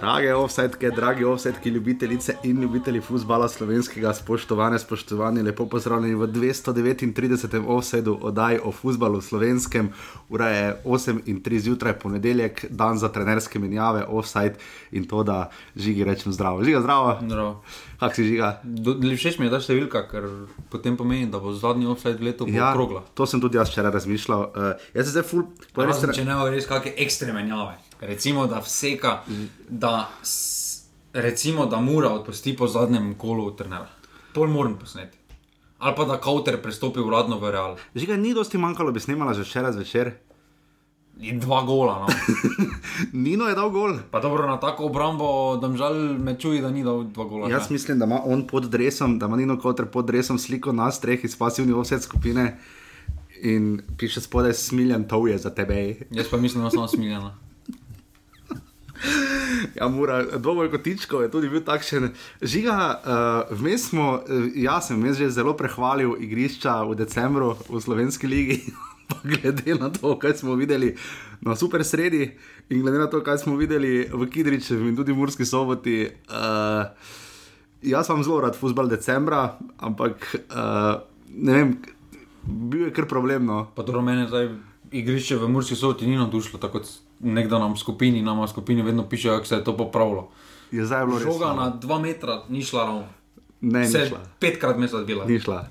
Drage offsetke, dragi offsetki, ljubitelice in ljubitelji futbola slovenskega, spoštovane, spoštovani, lepo pozdravljeni v 239. offsetu oddaj o futbalu slovenskem. Ura je 8 in 3 zjutraj, ponedeljek, dan za trenerske menjave, offset in to, da žigi rečem zdravo. Žiga zdravo. Zdravo. Kak si žiga? Všeč mi je ta številka, ker potem pomeni, da bo zadnji offset leto ja, okrogla. to sem tudi jaz včeraj razmišljal. Uh, jaz se zdaj ful, eni Razen, strani. če ne bo res kakšne ekstre menjave. Recimo, da vseka, da, s- recimo, da mora odpusti po zadnjem kolu trenera. Pol moram posneti. Ali pa da Kauter prestopi uradno v Real. Žiga ni dosti manjkalo, bi snemala že včeraj zvečer. In dva gola. No. Nino je dal gol. Pa dobro, na tako obrambo, da žal me čuji, da ni dal dva gola. Jaz ne. mislim, da ima on pod dresom, da ima Nino Kotr pod dresom sliko nas treh iz pasivne offset skupine in piše spodaj smiljen, to je za tebe. Jaz pa mislim, da sem smiljena. Ja, mora, dvoboj kotičkov je tudi bil takšen. Žiga, uh, vmes smo, uh, jaz sem že zelo prehvalil igrišča v decembru v slovenski ligi. Glede na to, kaj smo videli na super sredi, in glede na to, kaj smo videli v Kidričevu in tudi v Murski soboti, uh, jaz sem zelo rad futbal decembra, ampak uh, ne vem, bil je kar problemno. Pa dobro, meni zdaj igrišče v Murski soboti ni navdušilo, tako kot nekdo nam v skupini, nam v skupini vedno piše, kako se je to popravilo. Je zdaj bilo res. Žoga slabo. na dva metra ni šla ravno. Ne, ni Se šla. petkrat mesec bila. Ni šla.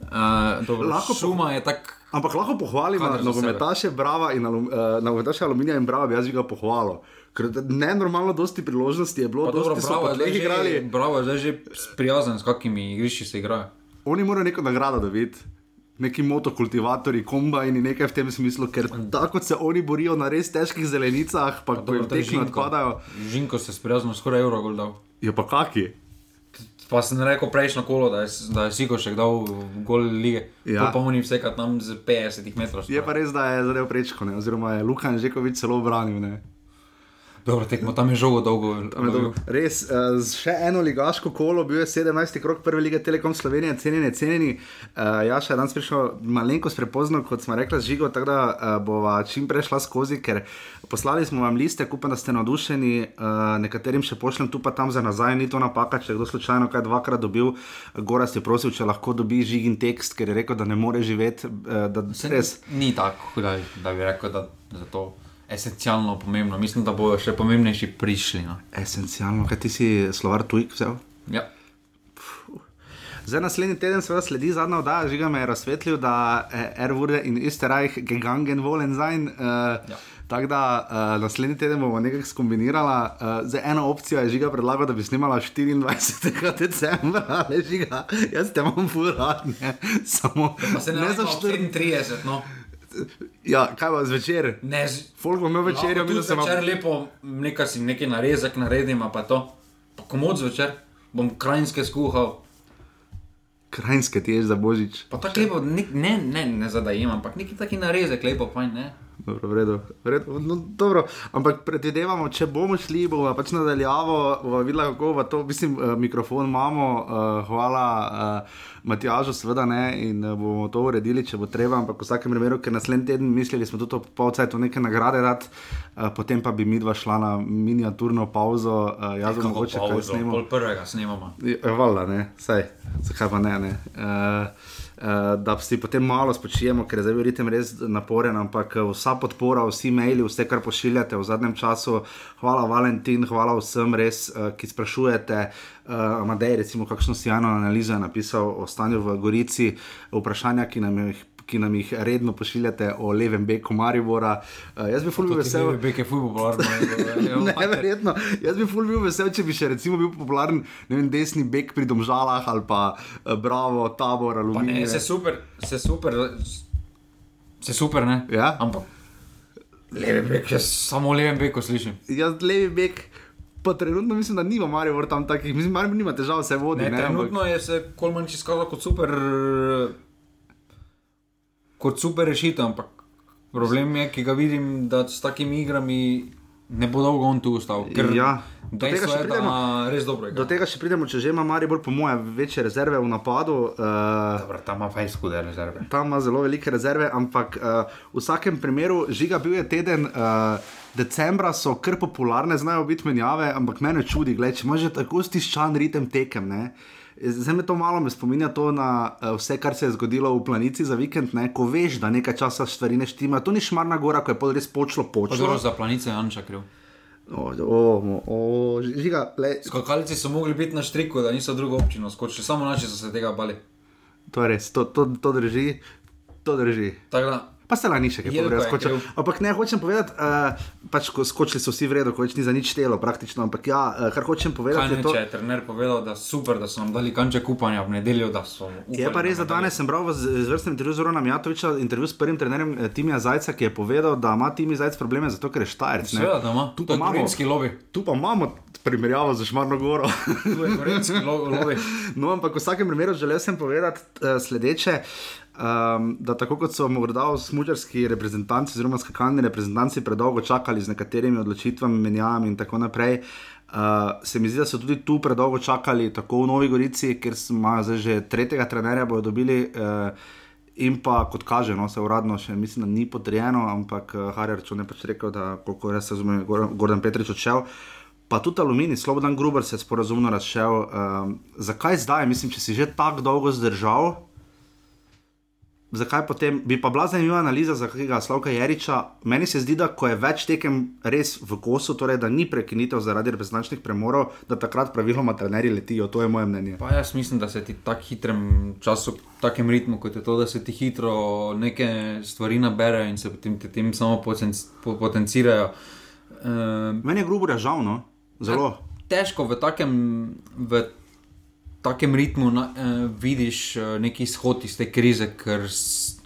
Uh, dobro, Lahko šuma je tako. Ampak lahko pohvalim nogometaše Brava in alum, uh, nogometaše Aluminija in Brava, bi jaz bi ga pohvalil. Ker ne normalno, dosti priložnosti je bilo, dosti so bravo, pa je zdaj tleh že, igrali. bravo, zdaj že sprijazen, s kakimi igrišči se igrajo. Oni morajo neko nagrado dobiti. Neki motokultivatori, kombajni, nekaj v tem smislu, ker tako se oni borijo na res težkih zelenicah, pa ko jim tekme odpadajo, Žinko se sprijazen, skoraj euro gol dal. je pa kaki. Pa sem rekel prejšnjo kolo, da je, da je Siko še dal gol lige. Ja. Ja. Pa oni vsekrat tam z 50 metrov. Je pa res, da je zadev prečko, ne? oziroma je Lukan Žekovič celo obranil. Ne? Dobro, tekmo, tam je žogo dolgo. Je dobro. Res, uh, še eno ligaško kolo, bil je 17. krok prve lige Telekom Slovenije, cenjeni, cenjeni. Uh, ja, še danes prišel malenkost prepozno, kot smo rekli, žigo, tako da uh, bova čim prej šla skozi, ker poslali smo vam liste, upam, da ste navdušeni, uh, nekaterim še pošljem tu pa tam za nazaj, ni to napaka, če kdo slučajno kaj dvakrat dobil. Goras je prosil, če lahko dobi žigin tekst, ker je rekel, da ne more živeti, uh, da res. Ni tako, da, da bi rekel, da je to esencialno pomembno. Mislim, da bodo še pomembnejši prišli. No. Esencialno, kaj ti si slovar tujk vzel? Ja. Zdaj, naslednji teden seveda sledi zadnja oddaja, žiga me je razsvetlil, da eh, Erwurde in Österreich gegangen wollen sein. Uh, Ja. Tako da uh, naslednji teden bomo nekaj skombinirala. Uh, zdaj, ena opcija je žiga predlagala, da bi snimala 24. decembra, ali žiga, jaz te imam furatne. Samo Pa se ne, ne za za 4. 34, no. Ja, kaj pa zvečer? Ne, z- Folk bo imel večerjo, Lahko mi se zvečer imamo. lepo nekaj si neki narezek naredim, pa to. Pa komod zvečer bom krajinske skuhal. Krajinske ti ješ za božič. Pa tako lepo, nek, ne, ne, ne zadajem, ampak neki taki narezek, lepo, fajn, ne. Dobro, v redu, v redu. No, dobro, ampak predvidevamo, če bomo šli, bomo pač nadaljavo, bomo videli, kako bo to, mislim, eh, mikrofon imamo, uh, hvala uh, Matjažu, seveda ne, in uh, bomo to uredili, če bo treba, ampak v vsakem primeru, ker naslednji teden mislili smo tudi po cajtu neke nagrade dati, uh, potem pa bi mi dva šla na miniaturno pauzo, uh, jaz bom mogoče kaj snemal. pol prvega snemamo. Hvala, ne, saj, zakaj pa ne. ne. Uh, da si potem malo spočijemo, ker je zdaj ritem res naporen, ampak eh, vsa podpora, vsi maili, vse, kar pošiljate v zadnjem času, hvala Valentin, hvala vsem res, uh, ki sprašujete. Amadej, recimo, kakšno sjajno analizo je napisal o stanju v Gorici, vprašanja, ki nam jih. Ki nam jih redno pošiljate o levem beku Maribora. Uh, jaz bi fulbil vesel. Beke je fuj popularno. Neverjetno. Jaz bi ful bil vesel, če bi še recimo bil popularen ne vem, desni bek pri Domžalah ali pa uh, Bravo, Tabor, Pa ne, Aluminij. se super, se super, se super, ne. Ja? Ampak levi bek, jaz samo o levem beku slišim. Jaz levi bek, pa trenutno mislim, da nima Maribor tam takih, mislim, Maribor nima težav, se vodi. Ne, Ne, ampak- trenutno je se Kolmanč izkazal kot super, kot super rešitev, ampak problem je, ki ga vidim, da s takimi igrami ne bo dolgo on tu ostal. Ker Ja, do tega še je, pridemo. res dobro Do tega še pridemo, če že ima Maribor, po mojem, večje rezerve v napadu. Uh, tam ima fejs hude rezerve. tam ima zelo velike rezerve, ampak uh, v vsakem primeru, žiga bil je teden. Uh, decembra so kar popularne, znajo biti menjave, ampak mene čudi, gled, če imaš že tako stiščan ritem tekem. Ne? Zdaj me to malo me spominja to na uh, vse, kar se je zgodilo v planici za vikend, ne? ko veš, da nekaj časa stvari ne štima. To ni šmarna gora, ko je res počlo počlo. Zelo za planice Janša kriv. O, o, o, žiga, Skakalci so mogli biti na štriku, da niso drugo občino skočili, samo naši so se tega bali. to je res, to, to, to drži. To drži. Tako da, Pa se lani še kaj povedal. Ampak ne, hočem povedati, uh, pač ko skočili so vsi v redu, ko več ni za nič telo praktično, ampak ja, uh, kar hočem kaj povedati ne, je to. če je trener povedal, da super, da so nam dali kanček upanja v nedeljo, da so. Je pa res, da danes sem bral v z- izvrstnem intervjuju z Ronom Jatoviča, intervju s prvim trenerjem eh, Timija Zajca, ki je povedal, da ima Timi Zajc probleme zato, ker je štajerc. ne. Seveda, da ima. Tu pa imamo, tu pa imamo primerjavo z Šmarno Goro. Tu je korenski lo- lobby. No, ampak v vsakem primeru želel sem povedati uh, sledeče. Um, da tako kot so morda smučarski reprezentanci, oziroma skakalni reprezentanci, predolgo čakali z nekaterimi odločitvami, menjavami in tako naprej, uh, se mi zdi, da so tudi tu predolgo čakali, tako v Novi Gorici, ker so imajo zdaj že tretjega trenerja, bodo dobili. Uh, In pa, kot kaže, no, se uradno še mislim, da ni potrjeno, ampak uh, Harjar Čon je pač rekel, da koliko jaz razumem, Gordon Petrič odšel. Pa tudi Aluminij, Slobodan Gruber se je sporazumno razšel. Um, zakaj zdaj, mislim, če si že tako dolgo zdržal, zakaj potem, bi pa bila zanimiva analiza za kakega Slavka Jeriča. Meni se zdi, da ko je več tekem res v kosu, torej da ni prekinitev zaradi reprezentančnih premorov, da takrat praviloma trenerji letijo, to je moje mnenje. Pa jaz mislim, da se ti v tako hitrem času, v takem ritmu, kot je to, da se ti hitro neke stvari nabere in se potem ti tem samo potenc, po, potencirajo. Uh, Meni je grubo žal, no, zelo. težko v takem, v takem ritmu na, uh, vidiš uh, neki izhod iz te krize, ker s,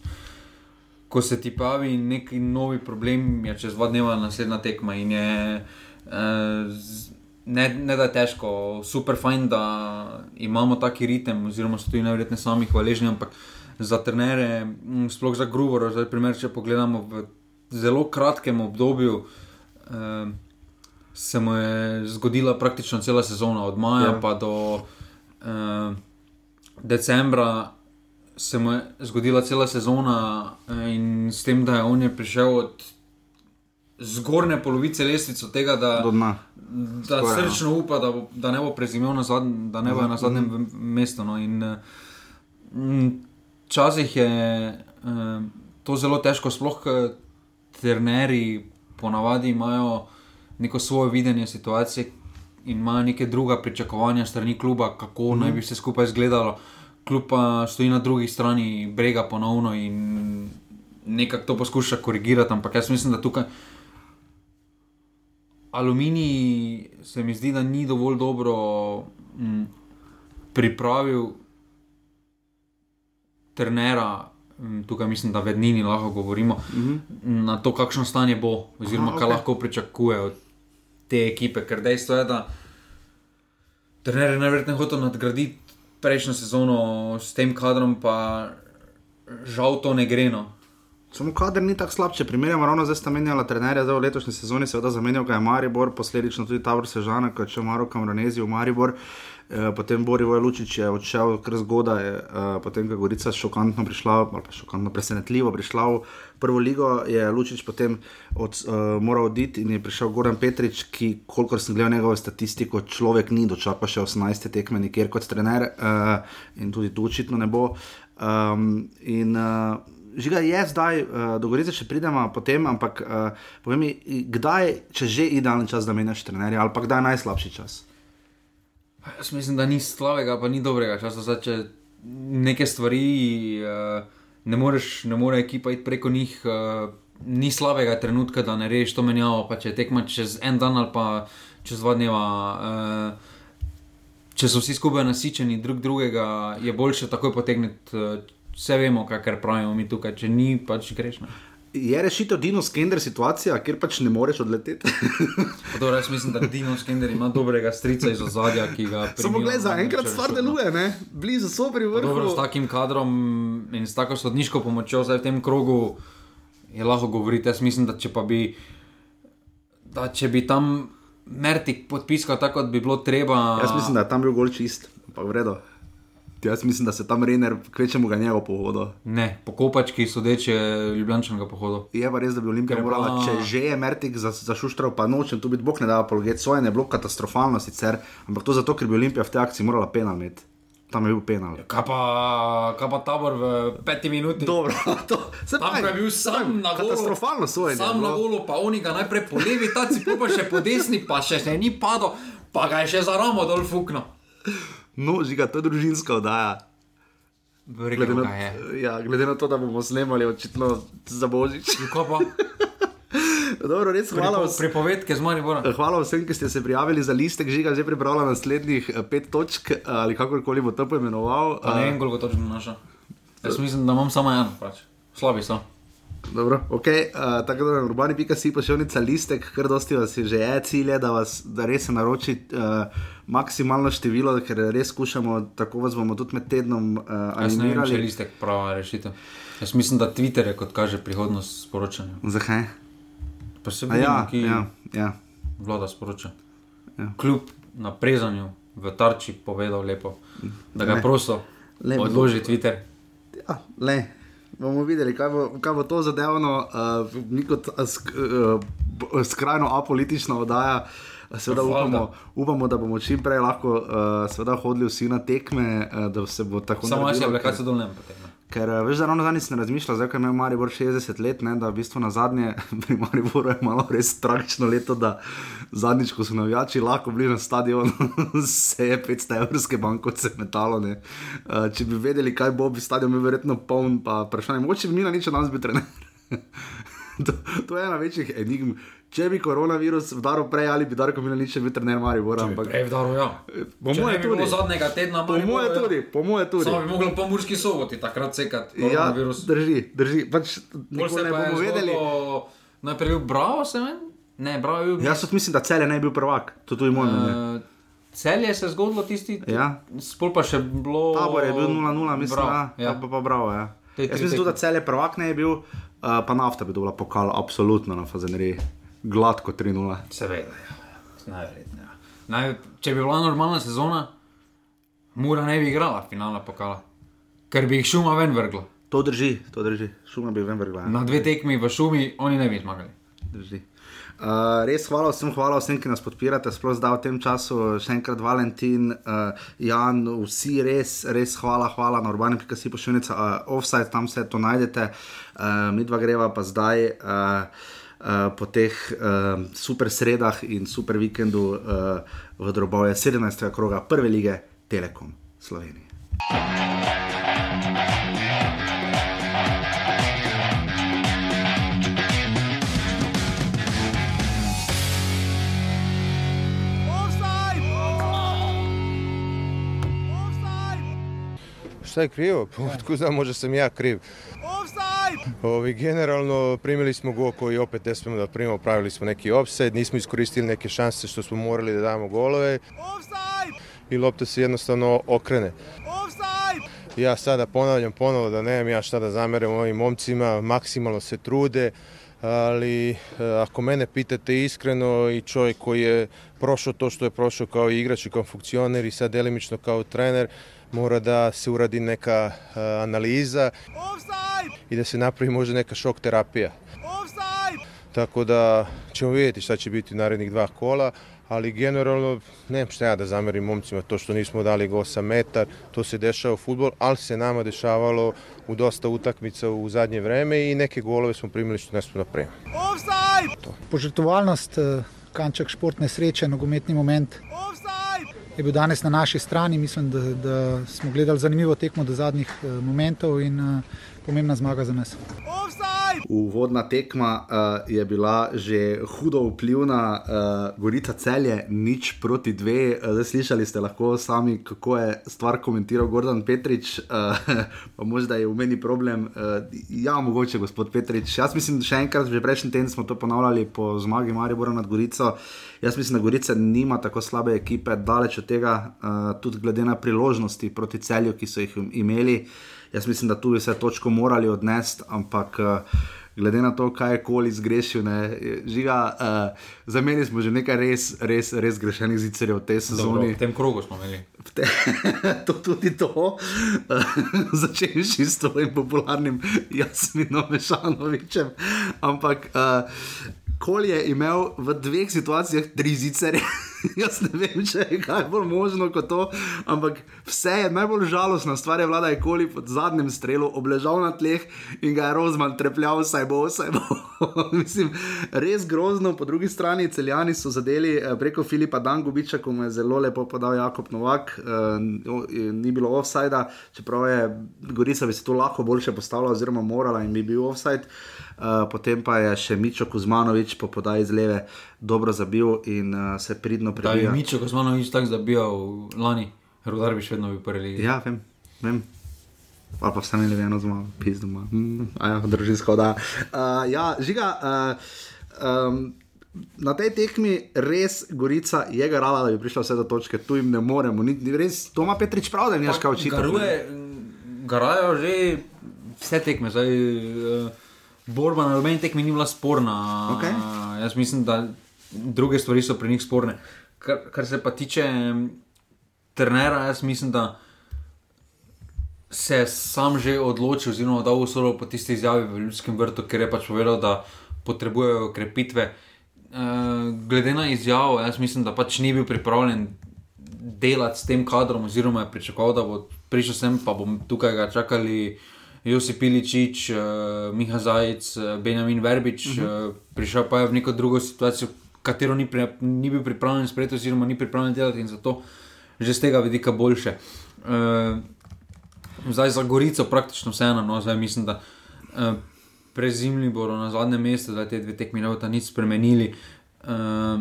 ko se ti pojavi neki novi problem, je čez dva dneva naslednja tekma in je. Uh, z- Ne, ne da je težko, super fajn, da imamo taki ritem, oziroma so tudi najverjetneje sami hvaležni, ampak za trenere, sploh za Grubora, zdaj primer, če pogledamo v zelo kratkem obdobju, eh, se mu je zgodila praktično cela sezona, od maja Ja. ja. pa do eh, decembra. Se mu je zgodila cela sezona, eh, in s tem, da je on je prišel od zgornje polovice lestvice, tega, da, da Skoraj, no. srčno upa, da, bo, da ne bo prezimel na, zadn, da ne bo na zadnjem Mhm. v- mestu. No. In, eh, mm, Včasih je eh, to zelo težko, sploh trenerji ponavadi imajo neko svoje videnje situacije in imajo neke druga pričakovanja strani kluba, kako mm -hmm. naj bi se skupaj izgledalo. Klub pa stoji na drugi strani brega ponovno in nekako to poskuša korigirati, ampak jaz mislim, da tukaj. Aluminij se mi zdi, da ni dovolj dobro mm, pripravil trenera, mm, tukaj mislim, da vednini lahko govorimo, mm -hmm. na to, kakšno stanje bo, oziroma Aha, kaj okej. lahko pričakuje od te ekipe. Ker dejstvo je, da trener je najverjetneje hotel nadgraditi prejšnjo sezono s tem kadrom, pa žal to ne gre. No. Samo kader ni tako slab, če primerjamo ravno zdaj sta menjala trenerja, zdaj v letošnji sezoni seveda zamenjal ga je Maribor, posledično tudi Tabor Sežana, ko je Maro Kamronezi v Maribor. Eh, Potem Borivo Lučič je odšel kar zgodaj, eh, potem ko je Gorica šokantno prišla, ali pa šokantno presenetljivo prišla v prvo ligo, je Lučič potem od, uh, moral oditi in je prišel Goran Petrič, ki, kolikor sem gledal njegovo statistiko, človek ni dočakal še 18 tekme nikjer kot trener uh, in tudi tu očitno ne bo. Um, in, uh, Žiga je zdaj, uh, do Gorice še pridemo, potem, ampak uh, povej mi, kdaj, če že idealen čas, da menjaš trenerja, ali pa kdaj je najslabši čas? Jaz mislim, da ni slabega, pa ni dobrega časa. Zdaj, če neke stvari uh, ne, moreš, ne more ekipa iti preko njih, uh, ni slabega trenutka, da ne reš to menjavo. Pa če tekma čez en dan ali pa čez dva dneva. Uh, če so vsi skupaj nasičeni drug drugega, je boljše takoj potegniti. Uh, vse vemo, kaj pravimo mi tukaj, če ni, pač greš. Ne? Je rešitev Dino Skender situacija, kjer pač ne moreš odleteti? Pa Dobro, jaz mislim, da Dino Skender ima dobrega strica iz ozadja, ki ga Samo primijo gledaj, zaenkrat Manchester stvar no. deluje, ne? blizu so pri vrhu. Dobro, s takim kadrom in s tako sodniško pomočjo zdaj v tem krogu je lahko govoriti. Jaz mislim, da če pa bi, da če bi tam Mertik podpiskal tako, kot bi bilo treba. Jaz mislim, da je tam bil gol čist, ampak vredo. Jaz mislim, da se tam Rener, kvečemu ga njegov pohodo. Ne, po kopački sodeče ljubljančnega pohoda. Je pa res, da bi Olimpija Ker pa- morala, če že je Mertik za, za šuštral, pa nočem tu biti bog ne da apologet, svoje ne bilo katastrofalno sicer, ampak to zato, ker bi Olimpija v tej akciji morala penal imeti. Tam je bil penal. Kaj pa, kaj pa tabor v peti minuti? Dobro, to Tam ko je bil sam na golu. Katastrofalno sojenje. Sam na bilo. golu, pa oni ga najprej po levi, ta cipu pa še po desni, pa še se ni padel, pa ga je še za ramo dol fukno. No, žiga, to je družinska oddaja. Glede Rekel na, ga je. ja, glede na to, da bomo snemali očitno za božič. Dobro, res hvala. Pripo, pripovedke z Maribora. Hvala vsem, ki ste se prijavili za listek, žiga že pripravila naslednjih eh, pet točk ali kakorkoli bo to poimenoval. Pa ne Eh, vem, koliko točno naša. Jaz mislim, da imam samo eno, pač. Slabi so. Dobro, ok, uh, tako da na urbani.si pošiljnica listek, kar dosti vas je že je cilje, da vas da res naroči uh, maksimalno število, ker res skušamo, tako vas bomo tudi med tednom uh, Jaz ne vem, če je animirali. listek prava rešitev. Jaz mislim, da Twitter je kot kaže prihodnost sporočanja. Zakaj? Pa se A vidi, Ja, ki ja, ja. vlada sporoča. Ja. Kljub naprezanju v tarči povedal lepo, da ga Ne. prosto Lepo. odloži Twitter. ja le. Bomo videli, kaj bo, kaj bo to zadevno, uh, mi kot uh, uh, skrajno apolitična oddaja. Seveda upamo, upamo, da bomo čim prej lahko uh, hodili vsi na tekme, uh, da se bo tako Samo jaz je naredilo, bilo, ker- kaj se dol ne potegne. Ker eh, veš, da ravno zadnjič sem razmišljal, zdaj ko imel Maribor 60 let, ne, da v bistvu na zadnje pri Mariboru je malo res tragično leto, da zadnjič, ko so navijači lahko bili na stadionu, se je 500 evrske bankovce metalo. Ne. Če bi vedeli, kaj bo, bi stadion bil verjetno poln, pa vprašanje, mogoče bi mi na nič danes bil trener. To, to je ena večjih enigm. Če bi koronavirus vdaril prej, ali bi Darko Milanič bil trener Maribora. Ampak, Prej vdaro, ja. po Če moje ne bi bilo tudi. zadnjega tedna, Po Mariboru, moje ja. tudi, po moje tudi. Samo bi mogli po Murski soboti takrat sekati. Ja, koronavirus. drži, drži. Pač, nikoli se ne je bomo vedeli. zgodilo- Najprej je bil bravo, se meni? Ne, bravo je bil. Jaz tudi mislim, da cel je ne bi bil prvak, to je tudi moj mnenje. Uh, Celje se je zgodilo tisti, Ja. spol pa še bilo. Tabor je bil 0-0, mislim, Bravo, da ja. ja. pa, pa bravo. Ja. Te Jaz tri mislim, tudi, da tekme. cel je prvak ne je bil, uh, pa nafta bi dobila pokal, absolutno na Fazeneriji. Gladko 3-0. Seveda, ja. najverjetneje. Ja. Naj, če bi bila normalna sezona, Mura ne bi igrala finala pokala, ker bi jih šuma ven vrgla. To drži, to drži. Šuma bi vem vrgla. Ja. Na dve tekmi v šumi oni ne bi zmagali. Drži. Uh, res hvala vsem, hvala vsem, ki nas podpirate, sploh zdaj v tem času. Še enkrat Valentin, uh, Jan, vsi res, res hvala, hvala na urbani.si pošiljnica, uh, offside, tam se to najdete, uh, mi dva greva pa zdaj. Uh, Uh, po teh uh, super sredah in super vikendu uh, v drobove 17. kroga prve lige Telekom Slovenije. Šta je krivo? Pa Otkud znam, možda sam ja kriv. Ovi, generalno primili smo gol koji opet ne smijemo da primimo, pravili smo neki offside, nismo iskoristili neke šanse što smo morali da damo golove i lopta se jednostavno okrene. Ja sada ponavljam ponovo da nemam ja šta da zamerem ovim momcima, maksimalno se trude, ali e, ako mene pitate iskreno i čovjek koji je prošao to što je prošao kao igrač i kao funkcioner i sad delimično kao trener, mora da se uradi neka e, analiza i da se napravi možda neka šok terapija. Tako da ćemo vidjeti šta će biti u narednih dva kola, ali generalno nemam šta ja da zamerim momcima to što nismo dali gol sa metar, to se dešava u futbol, ali se nama dešavalo u dosta utakmica u zadnje vreme i neke golove smo primili što ne smo napravili. Požrtovalnost, eh, kanček športne sreče, nogometni moment je bil danes na naši strani. Mislim, da, da smo gledali zanimivo tekmo do zadnjih eh, momentov in eh, pomembna zmaga za nas. Uvodna tekma uh, je bila že hudo vplivna, uh, Gorica celje, nič proti dve. Uh, zdaj slišali ste lahko sami, kako je stvar komentiral Gordon Petrič, uh, pa možda je v meni problem. Uh, ja, mogoče gospod Petrič. Jaz mislim, še enkrat, že prejšnji teden smo to ponavljali po zmagi Maribora nad Gorico. Jaz mislim, da Gorica nima tako slabe ekipe, daleč od tega, uh, tudi glede na priložnosti proti celju, ki so jih imeli. Jaz mislim, da tu bi se točko morali odnesti, ampak uh, glede na to, kaj je koli zgrešil. Ne, žiga, uh, za meni smo že nekaj res, res, res grešenih zicerjev v tej sezoni. Dobro, v tem krogu smo imeli. Te, to tudi to, uh, začenši s tvojim popularnim Jasminom Mešanovičem. Ampak. Uh, Kol je imel v dveh situacijah tri zicere. Jaz ne vem, če je kaj bolj možno kot to, ampak vse je najbolj žalostna stvar, je vlada je koli pod zadnjim strelom obležal na tleh in ga je Rozman trepljal, saj bo, saj bo. Mislim, res grozno. Po drugi strani celjani so zadeli eh, preko Filipa Dangubiča, ko mu je zelo lepo podal Jakob Novak, uh, ni bilo offsajda, čeprav je Gorica bi se tu lahko boljše postavila oziroma morala in bi bil offside. Uh, potem pa je še Mičo Kuzmanovič po podaji z leve dobro zabil in uh, se pridno Da je prebijal. Mičo Kosmanovič tako zabijal lani, Rudar bi še vedno bil prvi. Ja, vem. vem. Ali pa vse imeli eno zmago, pis doma. Mm, a ja, družinsko da. Uh, ja, žiga. Uh, um, Na tej tekmi res Gorica je garala, da bi prišla vse do točke, tu jim ne moremo. Ni, res, to ima Petrič prav, da ne znaš kaj učiti. Garuje, garajo že vse tekme. Zdaj, uh, borba na nobeni tekmi ni bila sporna. Uh, jaz mislim, da druge stvari so pri njih sporne. Kar, kar se pa tiče mm, trenera, jaz mislim, da se je sam že odločil, oziroma dal usoro po tisti izjavi v Ljudskem vrtu, ker je pač povedal, da potrebujejo krepitve. Uh, glede na izjavo, jaz mislim, da pač ni bil pripravljen delati s tem kadrom, oziroma je pričakoval, da bo prišel sem, pa bom tukaj ga čakali. Josip Piličič, uh, Miha Zajec, uh, Benjamin Verbič, uh -huh. uh, prišel pa je v neko drugo situacijo, katero ni, pri, ni bil pripravljen sprejeti, oziroma ni pripravljen delati in zato že z tega vidika boljše. Uh, zdaj za Gorico praktično vseeno, no, zdaj mislim, da uh, prezimli bodo na zadnjem mestu, da te dve tekmi ne bodo nič spremenili. Uh,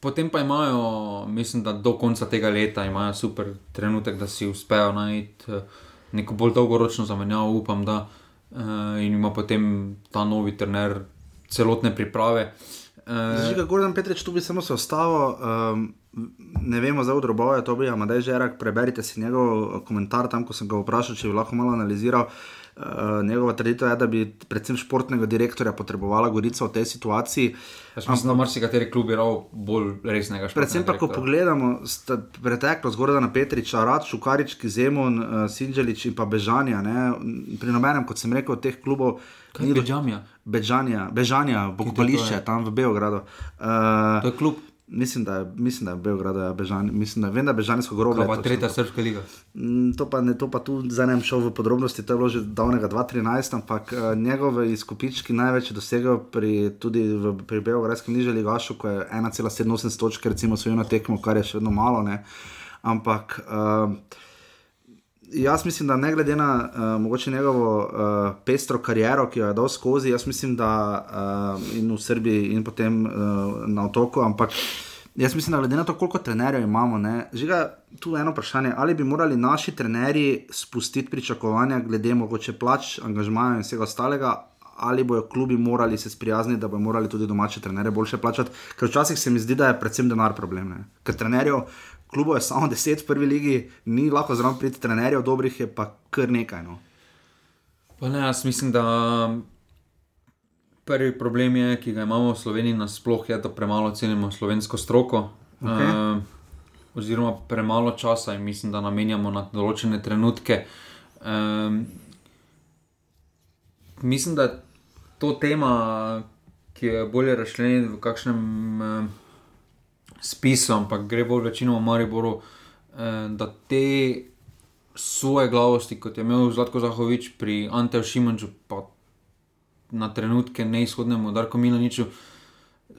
Potem pa imajo, mislim, da do konca tega leta imajo super trenutek, da si uspejo najti eh, neko bolj dolgoročno zamenjavo, upam, da uh, ima potem ta novi trener celotne priprave. Uh, Žiga Gordon Petrič, tu bi samo se ostavil. Um, ne vemo za odrobove, to bi Amadej Žerak, preberite si njegov komentar tam, ko sem ga vprašal, če bi lahko malo analiziral. Uh, njegova trditev je, da bi predvsem športnega direktorja potrebovala Gorica v tej situaciji. jaz mislim, da marsikateri klub je rao bolj resnega športnega Predvsem pa, ko pogledamo preteklost, zgoraj na Petriča, Rad, Šukarič, Zemon, uh, Sinđelič in pa Bežanja. Ne? Pri nobenem, kot sem rekel, teh klubov. Kaj ni je do-? Bežanja, Bežanja, pokopališče je? tam v Beogradu. Uh, To je klub, Mislim, da je, mislim, da je v Beogradu, ja, Bežan, mislim, da, vem, da je Bežansko groblje. kaj pa točno. tretja srpska liga. Mm, To pa, ne, to pa tu zdaj ne bom šel v podrobnosti, to je bilo že davnega 2013, ampak uh, njegove izkupički največ je pri, tudi v, pri Beogradskem nižjem ligašu, ko je 1,87 točk, recimo, svojil na tekmo, kar je še vedno malo. Ne. Ampak uh, jaz mislim, da ne glede na uh, mogoče njegovo uh, pestro kariero, ki jo je dal skozi, jaz mislim, da uh, in v Srbiji, in potem uh, na otoku, ampak. Jaz mislim, da glede na to, koliko trenerjev imamo, ne, žiga tu eno vprašanje, ali bi morali naši trenerji spustiti pričakovanja glede mogoče plač, angažmaja in vsega ostalega, ali bojo klubi morali se sprijazniti, da bodo morali tudi domače trenere boljše plačati. Ker včasih se mi zdi, da je predvsem denar problem. Ne. Ker trenerjev, klubov je samo deset v prvi ligi, ni lahko zraven priti trenerjev, dobrih je pa kar nekaj. No. Pa ne, jaz mislim, da prvi problem je, ki ga imamo v Sloveniji, nasploh je, da premalo cenimo slovensko stroko. Okej. Uh, oziroma, premalo časa in mislim, da namenjamo na določene trenutke. Um, mislim, da je to tema, ki je bolje razširjena v kakšnem um, spisu, ampak gre bolj večinoma v Mariboru, um, da te svoje glavosti, kot je imel Zlatko Zahovič pri Anteju Šimunču, pa na trenutke neizhodnemu Darku Milaniču,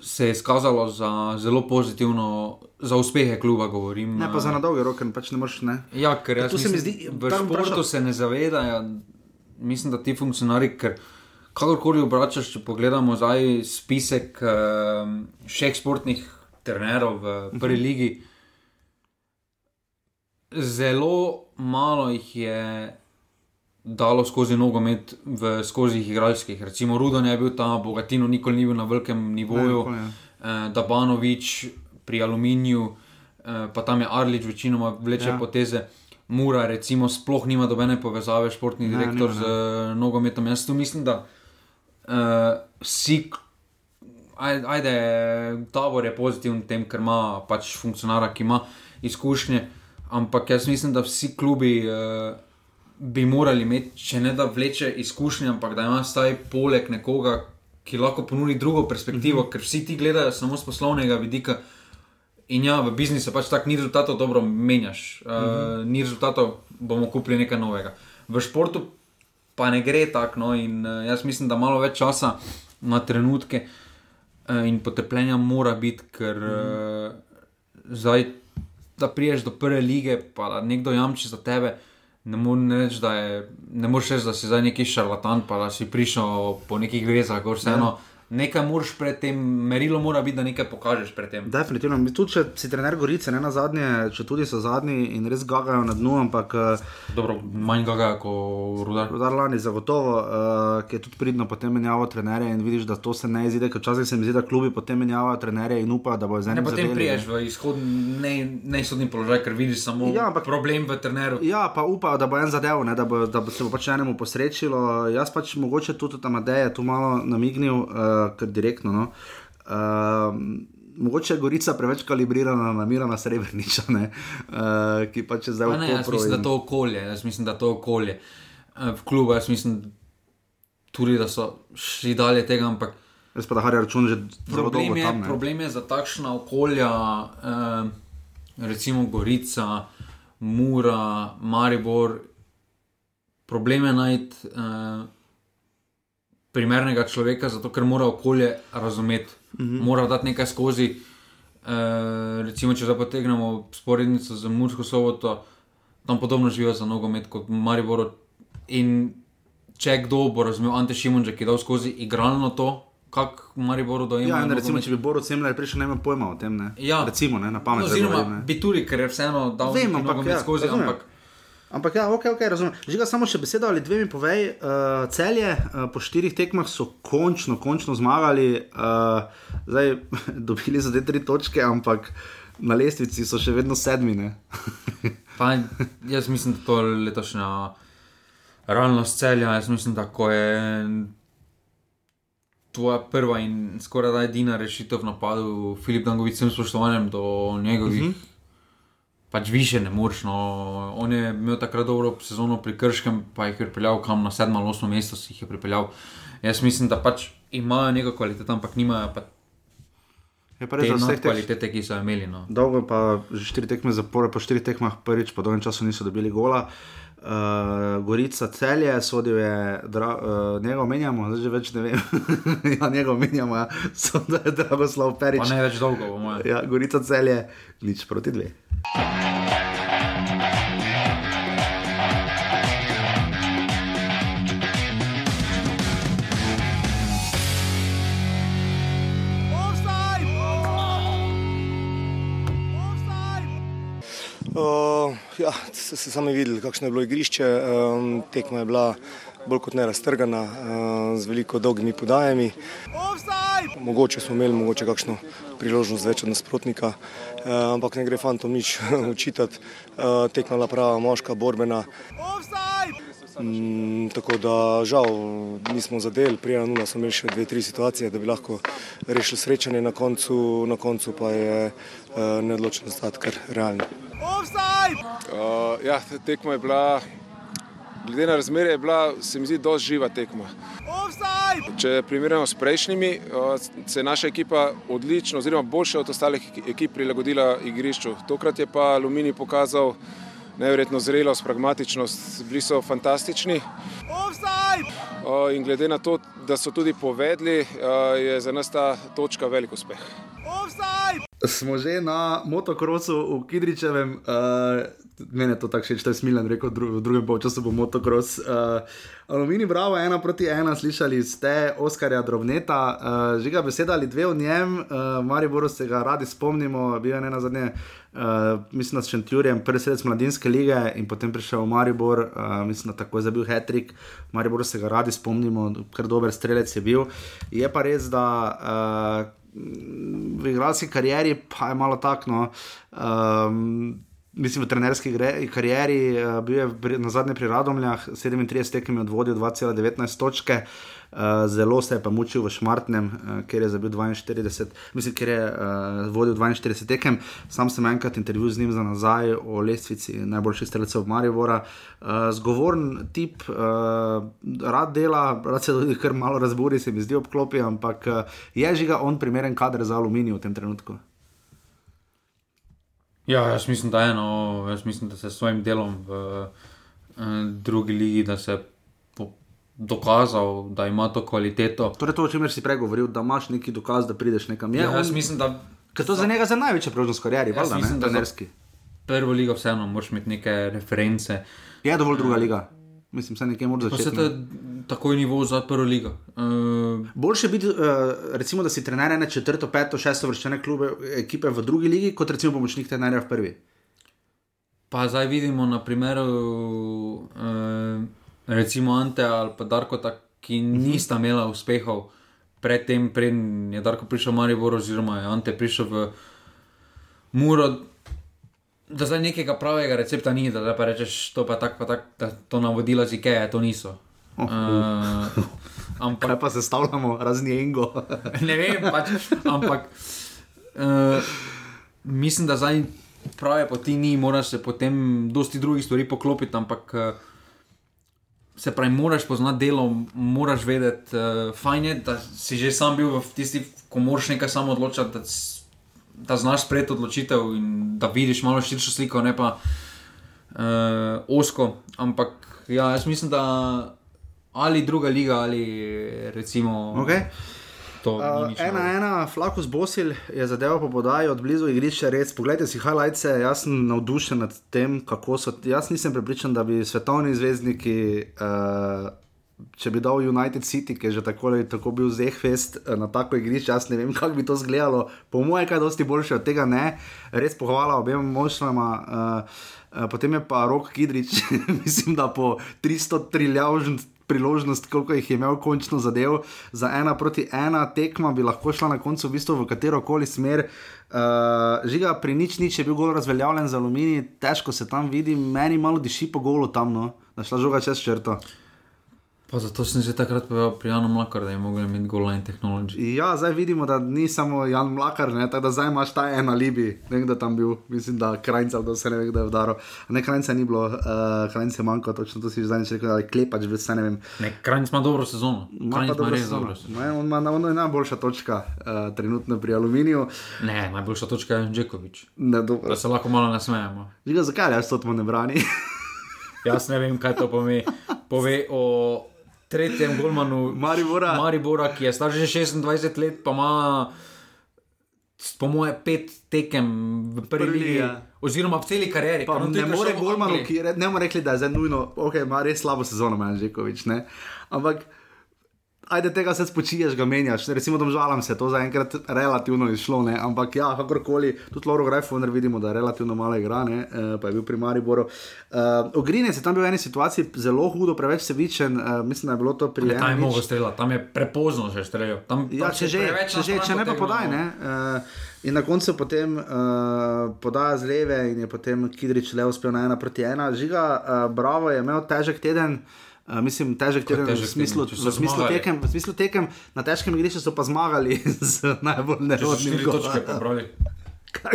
se je izkazalo za zelo pozitivno, za uspehe kluba, govorim. Ne pa za na dolge roke, pač ne moreš. Ne. Ja, ker jaz Tu se mi mislim, zdi- v športu se ne zavedajo, mislim, da ti funkcionarji, ker kakorkoli obračaš, če pogledamo zdaj spisek um, šeh športnih trenerov v prvi ligi, zelo malo jih je dalo skozi nogomet, v, skozi igralskih. Recimo Rudon je bil ta, Bogatino nikoli ni bil na velikem nivoju, nikoli, eh, Dabanovič pri Aluminiju, eh, pa tam je Arlič večinoma vleče Ja. poteze. Mura, recimo, sploh nima dobene povezave, športni Ne, direktor nima, z eh, nogometom. Jaz tu mislim, da uh, vsi, aj- ajde, tabor je pozitiven v tem, ker ima pač funkcionara, ki ima izkušnje, ampak jaz mislim, da vsi klubi uh, bi morali imeti, če ne da vleče izkušnje, ampak da ima vsaj poleg nekoga, ki lahko ponudi drugo perspektivo, mm -hmm. ker vsi ti gledajo samo z poslovnega vidika. In ja, v biznisu pač tako ni rezultatov, dobro menjaš, uh, mm -hmm. ni rezultatov, bomo kupili nekaj novega. V športu pa ne gre tako, no, in uh, jaz mislim, da malo več časa na trenutke uh, in potrpljenja mora biti, ker uh, zdaj, da priješ do prve lige, pa da nekdo jamči za tebe. Ne moreš reči, da, je, ne reči, da si zdaj neki šarlatan, pa da si prišel po nekih vezah, gor vseeno. Ja. Nekaj moraš pred tem, merilo mora biti, da nekaj pokažeš pred tem. Definitivno. Tudi če si trener Gorice, ne na zadnje, če tudi so zadnji in res gagajo na dnu, ampak eh, Dobro, manj ga kot rudar. Rudar lani zagotovo, uh, ki je tudi pridno potem menjavo trenerje in vidiš, da to se ne izide, ker včasih se mi zdi, da klubi potem menjavajo trenerje in upa, da bo z Ne, enim potem zadeli, priješ v izhodni, ne, nesodni položaj, ker vidiš samo Ja, ampak- problem v treneru. Ja, pa upa, da bo en zadev, ne, da, bo, da bo se bo pač enemu posrečilo. Jaz pač mogoče tudi tam Adeje tu malo namignil, uh, ker direktno. No. Uh, mogoče je Gorica preveč kalibrirana na Mirana Srebrniča, ne, uh, ki pač je zdaj v Ne, jaz mislim, da in- to okolje, jaz mislim, da to okolje eh, v klubu, jaz mislim tudi, da so šli dalje tega, ampak Res pa da Harja račun že zelo dolgo je, tam. ne. problem je za takšna okolja, eh, recimo Gorica, Mura, Maribor, problem je najti eh, primernega človeka, zato ker mora okolje razumeti, mm -hmm. mora dati nekaj skozi. Eh, recimo, če zdaj potegnemo sporednico z Mursko soboto, tam podobno živijo za nogomet kot v Mariboru. In če kdo bo razumel, Ante Šimunček, ki je dal skozi igralno to, kako v Mariboru dojema. Ja, in recimo, nogomet. če bi Borod Semler prišel, ne ima pojma o tem. Ne? Ja. Recimo, ne, na pamet. zdaj Oziroma, bi tudi, ker je vseeno dal Vem, ampak nogomet ja, skozi, razumem. ampak Ampak ja, ok, ok, razumem. Žiga, samo še besedo ali dve mi povej. Uh, celje uh, po štirih tekmah so končno, končno zmagali, uh, zdaj dobili so te tri točke, ampak na lestvici so še vedno sedmi. ne. Pa, jaz mislim, da to je letošnja realnost celja. Jaz mislim, da ko je tvoja prva in skoraj da edina rešitev v napadu, Filip Dangovič, s vsem spoštovanjem do njegovih. Uh -huh. Pač više ne moreš. No. On je imel takrat dobro sezono pri Krškem, pa jih je pripeljal kam na sedmo ali osmo mesto, si jih je pripeljal. Jaz mislim, da pač imajo neko kvaliteto, ampak nimajo pa Je pa te res, da vseh teh kvalitete, ki so imeli. No. dolgo, pa že štiri tekme zapore, po štirih tekmah prvič po dolgem času niso dobili gola. Uh, Gorica celje, sodil je, dra, uh, njega menjamo, zdaj že več ne vem. ja, njega menjamo, ja. sodil je Dragoslav Perič. Pa ne več dolgo, mojem. Ja, Gorica celje, nič proti dve. Uh, ja, ste se sami videli, kakšno je bilo igrišče. Um, tekma je bila bolj kot ne raztrgana, uh, z veliko dolgimi podajami. Mogoče smo imeli mogoče kakšno priložnost več od nasprotnika, uh, ampak ne gre fantom nič učitati. Tekma je bila prava, moška, borbena. Mm, tako da žal nismo zadeli, prijela nula smo imeli še dve, tri situacije, da bi lahko rešili srečanje, na koncu, na koncu pa je uh, neodločen rezultat kar realni. Uh, ja, tekma je bila, glede na razmere, je bila, se mi zdi, dosti živa tekma. Če primerjamo s prejšnjimi, se je naša ekipa odlično, oziroma boljše od ostalih ekip prilagodila igrišču. Tokrat je pa Aluminij pokazal neverjetno zrelost, pragmatičnost, bili so fantastični. Uh, in glede na to, da so tudi povedali, uh, je za nas ta točka velik uspeh. Smo že na motokrosu v Kidričevem, uh, meni je to tako všeč, da je Smilen rekel, v drugem polčasu bo motokros. Uh, Alumini, bravo, ena proti ena, slišali ste Oskarja Drobneta, uh, žiga beseda ali dve o njem, uh, Mariboru se ga radi spomnimo, bil je ne na zadnje. Uh, mislim, da s Šentjurjem, prvi sedec mladinske lige in potem prišel v Maribor, uh, mislim, da tako je zabil Hetrik. V Mariboru se ga radi spomnimo, ker dober strelec je bil. Je pa res, da uh, v igralski karieri pa je malo takno. Um, Mislim, v trenerski karieri uh, bil je na zadnje pri Radomljah, 37 tekem je odvodil 2,19 točke, uh, zelo se je pa mučil v Šmartnem, uh, kjer je zabil 42, mislim, kjer je uh, vodil 42 tekem. Sam sem enkrat intervju z njim za nazaj o lestvici najboljših strelcev Maribora. Uh, zgovoren tip, uh, rad dela, rad se tudi kar malo razburi, se mi zdi obklopi, ampak uh, je žiga on primeren kader za aluminij v tem trenutku. Ja, jaz mislim, da je eno, jaz mislim, da se s svojim delom v uh, drugi ligi, da se je dokazal, da ima to kvaliteto. Torej, to, o čemer si pregovoril, da imaš neki dokaz, da prideš nekam. Je, Ja, jaz on- mislim, da Ker to za njega je največja priložnost v karieri, Jaz valjda, ne, mislim, da trenerski. prvo ligo vseeno moraš imeti neke reference. Je dovolj druga liga. Mislim, se nekje mora Pa začeti. se to je takoj nivo za prvo ligo. Uh, Boljše biti, uh, recimo, da si trener ene četrto, peto, šesto vrščene klube, ekipe v drugi ligi, kot recimo pomočnik trenerja v prvi. Pa zdaj vidimo na primeru, uh, recimo Ante ali pa Darkota, ki nista imela uspehov predtem, preden je Darko prišel v Maribor, oziroma je Ante prišel v Muro. Da zdaj nekega pravega recepta ni, da zdaj pa rečeš to pa tako, pa tako, da to navodila z Ikeje, to niso. Uh, ampak Kaj pa se stavljamo, razni engo. ne vem, pač, ampak uh, mislim, da zdaj prave poti ni, moraš se potem dosti drugih stvari poklopiti, ampak uh, se pravi, moraš poznati delo, moraš vedeti, uh, fajn je, da si že sam bil v tisti, ko moraš nekaj samo odločiti, da, da znaš sprejeti odločitev in da vidiš malo širšo sliko, ne pa uh, osko. Ampak ja, jaz mislim, da ali druga liga, ali recimo. Okay. To Uh, nič ena, ena, Flakus Bosil je zadeval po podaji od blizu igrišča, res. Poglejte si highlights, jaz sem navdušen nad tem, kako so. Jaz nisem prepričan, da bi svetovni zvezdniki, uh, če bi dal United City, ki je že tako ali tako bil zehvest eh, na tako igrišče, jaz ne vem, kako bi to izgledalo. Po mojem, kaj dosti boljše od tega ne. Res pohvala obema moštvama. Uh, Uh, potem je pa Rok Kidrič, mislim, da po 300 triljavžn priložnost, koliko jih je imel končno zadev, za ena proti ena tekma bi lahko šla na koncu v bistvu v katero koli smer. Uh, žiga pri nič nič je bil gol razveljavljen za aluminij, težko se tam vidi, meni malo diši po golu tam, no, da šla žoga čez črto. Pa zato sem že takrat povedal pri Janu Mlakar, da je mogel imeti goal line technology. Ja, zdaj vidimo, da ni samo Jan Mlakar, ne, tako da zdaj imaš ta en alibi, ne vem, da tam bil, mislim, da krajnca, da se ne ve, kdo je vdaro. Ne, krajnca ni bilo, uh, krajnca je manjko, točno to si že zdaj rekel, ali klepač, vse ne vem. Ne, Krajnc ima dobro sezono. Ima pa dobro sezono. dobro sezono. Ne, On ima on je najboljša točka uh, trenutno pri aluminiju. Ne, najboljša točka je Džekovič. Ne, do, Da se lahko malo nasmejemo. Žiga, zakaj jaz to ne brani? Jaz ne vem, kaj to pomeni. Pove o tretjem golmanu Maribora. Maribora, ki je star že 26 let, pa ima po moje pet tekem v prvi Prvi, ligi, ja. oziroma v celi karieri. Pa ne more Golmanu, ki re- ne more rekli, da je zdaj nujno, ok, ima res slabo sezono, Manžekovič, ne. Ampak, ajde tega se spočiješ, ga menjaš. Recimo, domžalam se, to zaenkrat relativno izšlo, ne. Ampak ja, kakorkoli, tudi Loro Grajfoner vidimo, da relativno malo igra, ne, eh, pa je bil pri Mariboru. Uh, Ogrinec je tam bil v eni situaciji zelo hudo, preveč sevičen, uh, mislim, da je bilo to pri Ne, tam je mogel streljati, tam je prepozno že streljal. Tam, Ja, tam če že, če, že, če ne pa podaj. Ne? Uh, in na koncu potem uh, podaja z leve in je potem Kidrič le uspel na ena proti ena. Žiga, uh, bravo, je imel težek teden. Uh, mislim, težek teden v smislu, teden? Če v, smislu tekem, v smislu tekem, na težkem igrišču so pa zmagali z najbolj nerodnim štiri točke pobrali.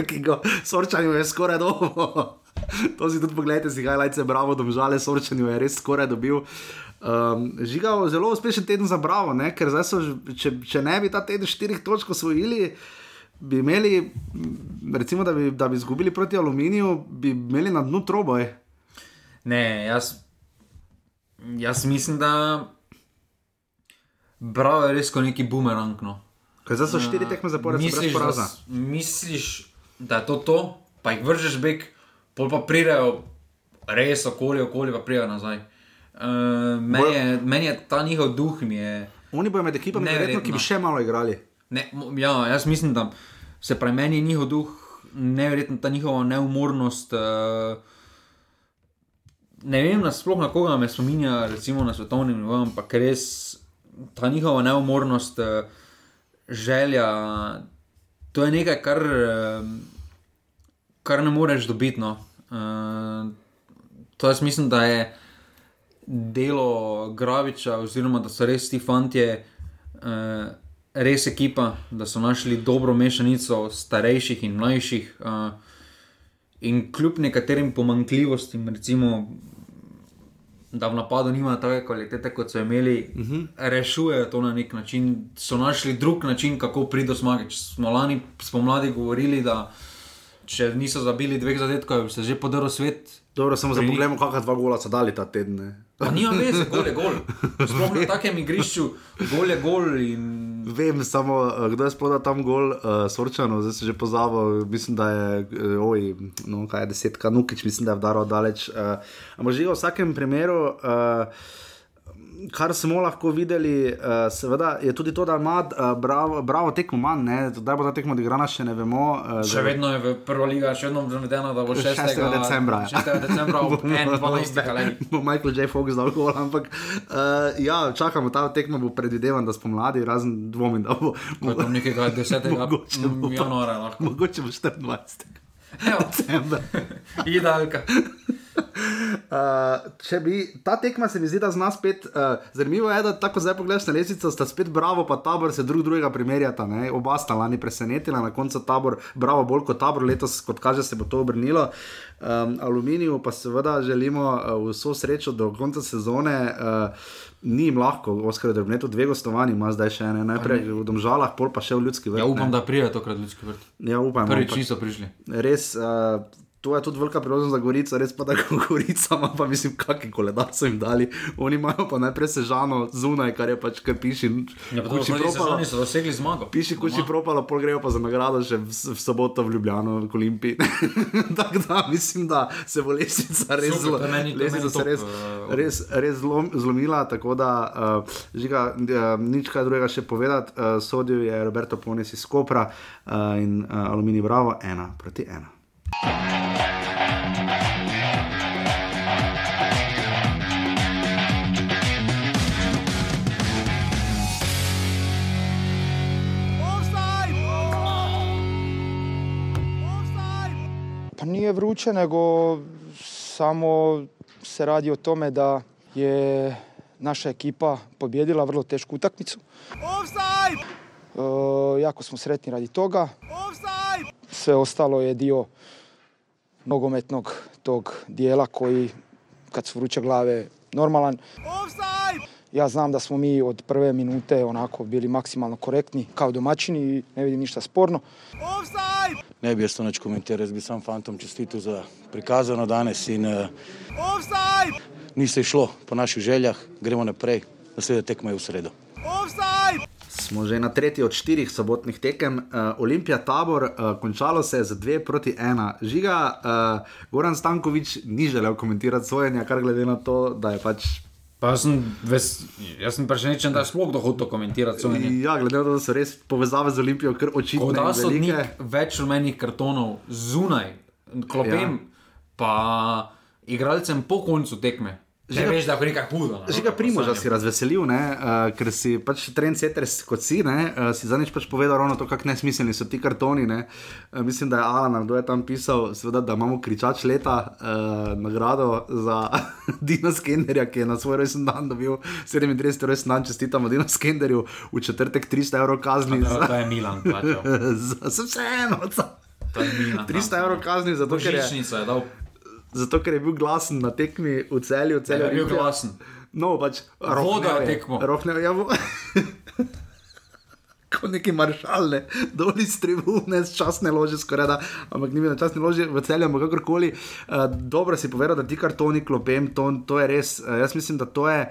ki ga sorčanju je skoraj dobro. to si tudi pogledajte, si highlights, bravo, domžale, sorčanju je res skoraj dobil. Um, žigal zelo uspešen teden za bravo, ne? ker so, če, če ne bi ta teden štirih točk osvojili, bi imeli, recimo, da bi, da bi izgubili proti aluminiju, bi imeli na dnu troboj. Ne, jaz, jaz mislim, da Bravo je res kot neki bumerang. No. Ker zdaj so štiri tekme zapored, misliš, da, misliš, da je to to, pa jih vržeš bek, pol pa pridejo res okoli, okoli pa pridejo nazaj. Uh, meni, je, meni je ta njihov duh je. Oni bojo med ekipami, verjetno, ki bi še malo igrali. Ne, ja, jaz mislim, da se pravi, meni je njihov duh, neverjetno ta njihova neumornost. Uh, ne vem, na sploh na koga me spominja, recimo na svetovnem nivoju, ampak res ta njihova neumornost, uh, želja, to je nekaj, kar, uh, kar ne moreš dobiti. No. Uh, to jaz mislim, da je delo Graviča, oziroma da so res ti fanti, res ekipa, da so našli dobro mešanico starejših in mlajših. Uh, in kljub nekaterim pomankljivostim, recimo, da v napadu nimajo take kvalitete, kot so imeli, uh -huh. rešujejo to na nek način, so našli drug način, kako priti do zmage. Če smo lani spomladi govorili, da če niso zabili dveh zadetkov, se že podaril svet. Dobro, samo za pogled, kakšna dva gola so dali ta teden. Pa nima veze, gol je gol. Sploh na takem igrišču, gol je gol. In... Vem samo, eh, kdo je spodal tam gol, uh, Sorčano, zdaj se že pozabil, mislim, da je, eh, oj, no, kaj je desetka, Nukič, mislim, da je vdaral daleč. Uh, ampak že v vsakem primeru. Uh, Kar smo lahko videli, uh, seveda, je tudi to, da ima uh, bravo, bravo tekmo manj, da bo ta tekmo odigrana, še ne vemo. Uh, Še vedno je v prvo liga, še vedno zavedeno, da bo 6. 6. decembra, ja. 6. decembra ob 12. kalendar. bo Michael J. Fox dal gol, ampak uh, ja, čakamo, ta tekma bo predvidevan, da spomladi, razen dvomim, da bo. Ko je tam nekega 10. Mogoče bo mm, pa- januarja lahko. Mogoče bo 24. Evo, decembra. Idealka. Uh, če bi ta tekma se mi zdi, da zna spet. Uh, zanimivo je, da tako zdaj pogledaš na lesico, sta spet Bravo in tabor se drug drugega primerjata. Ne? Oba sta lani presenetila, na koncu tabor, Bravo bolj kot tabor, letos, kot kaže, se bo to obrnilo. Um, aluminiju pa seveda želimo uh, vso srečo do konca sezone. Uh, Ni jim lahko, Oskar je to dve gostovanji, ima zdaj še ene, najprej v Domžalah, pol pa še v ljudski vrt. Ja, upam, ne. da pride tokrat ljudski vrt. Ja, upam, Prvič niso prišli. Res, uh, to je tudi velika priložnost za Gorico, res pa da Gorica ima pa mislim, kakšen koledar so jim dali. Oni imajo pa najprej sežano zunaj, kar je pač, kar piši. Ja, pa Kuči propalo. so dosegli zmago. Piši, kuči Doma. propalo, pol grejo pa za nagrado še v, v soboto v Ljubljano, v Olimpiji. Tako da mislim, da se bo lesnica res Super, zelo, to meni- to lesnica top, res, eh, res, res zlom, zlomila, tako da uh, žiga, uh, nič kaj drugega še povedati. Uh, sodil je Roberto Ponis iz Kopra uh, in uh, Alumini Bravo, ena proti ena. Pa nije vruće, nego samo se radi o tome da je naša ekipa pobjedila vrlo tešku utakmicu. E, jako smo sretni radi toga. Sve ostalo je dio nogometnog tog dijela koji kad su vruće glave normalan. Ja znam da smo mi od prve minute onako bili maksimalno korektni kao domaćini i ne vidim ništa sporno. Ne bi jaz to nič komentiral, jaz bi sam fantom čestitil za prikazano danes in uh, ni se šlo po naših željah, gremo naprej, naslednja tekma je v sredo. Smo že na tretji od štirih sobotnih tekem. Uh, Olimpija tabor, uh, končalo se je z dve proti ena. Žiga, uh, Goran Stankovič ni želel komentirati sojenja, kar glede na to, da je pač. Pa sem, ves, jaz sem presenečen, da je sploh kdo hotel komentirati sojenje. Ja, glede na to, da so res povezave z Olimpijo kar očitne. Da velike. več rumenih kartonov zunaj, klopem, ja. pa igralcem po koncu tekme. Že ga- veš, da je nekaj hudo. no, Že ga primoža si razveselil, ne, uh, ker si pač trendsetter kot si, ne, uh, si zadnjič pač povedal ravno to, kako nesmiselni so ti kartoni. Ne. Uh, mislim, da je Alan, kdo je tam pisal, seveda, da imamo kričač leta, uh, nagrado za Dina Skenderja, ki je na svoj rojsten dan dobil 37 rojsten dan, čestitamo Dina Skenderju, v četrtek 300 evrov kazni. To, za- to je Milan plačal. za- Za vseeno, za To je Milan. 300 evrov kazni, zato ker, je, Božičnica je dal. Zato ker je bil glasen na tekmi v celju, celju. je bil glasen. No, pač Voda rohnel je tekmo. Rohnel, ja. Kot neki maršalne, dol iz tribune, z časne lože, skoraj da, ampak ni bil na časni loži v celju, ampak kakorkoli. Uh, dobro si povedal, da ti kartoni klopem, to, to je res. Uh, jaz mislim, da to je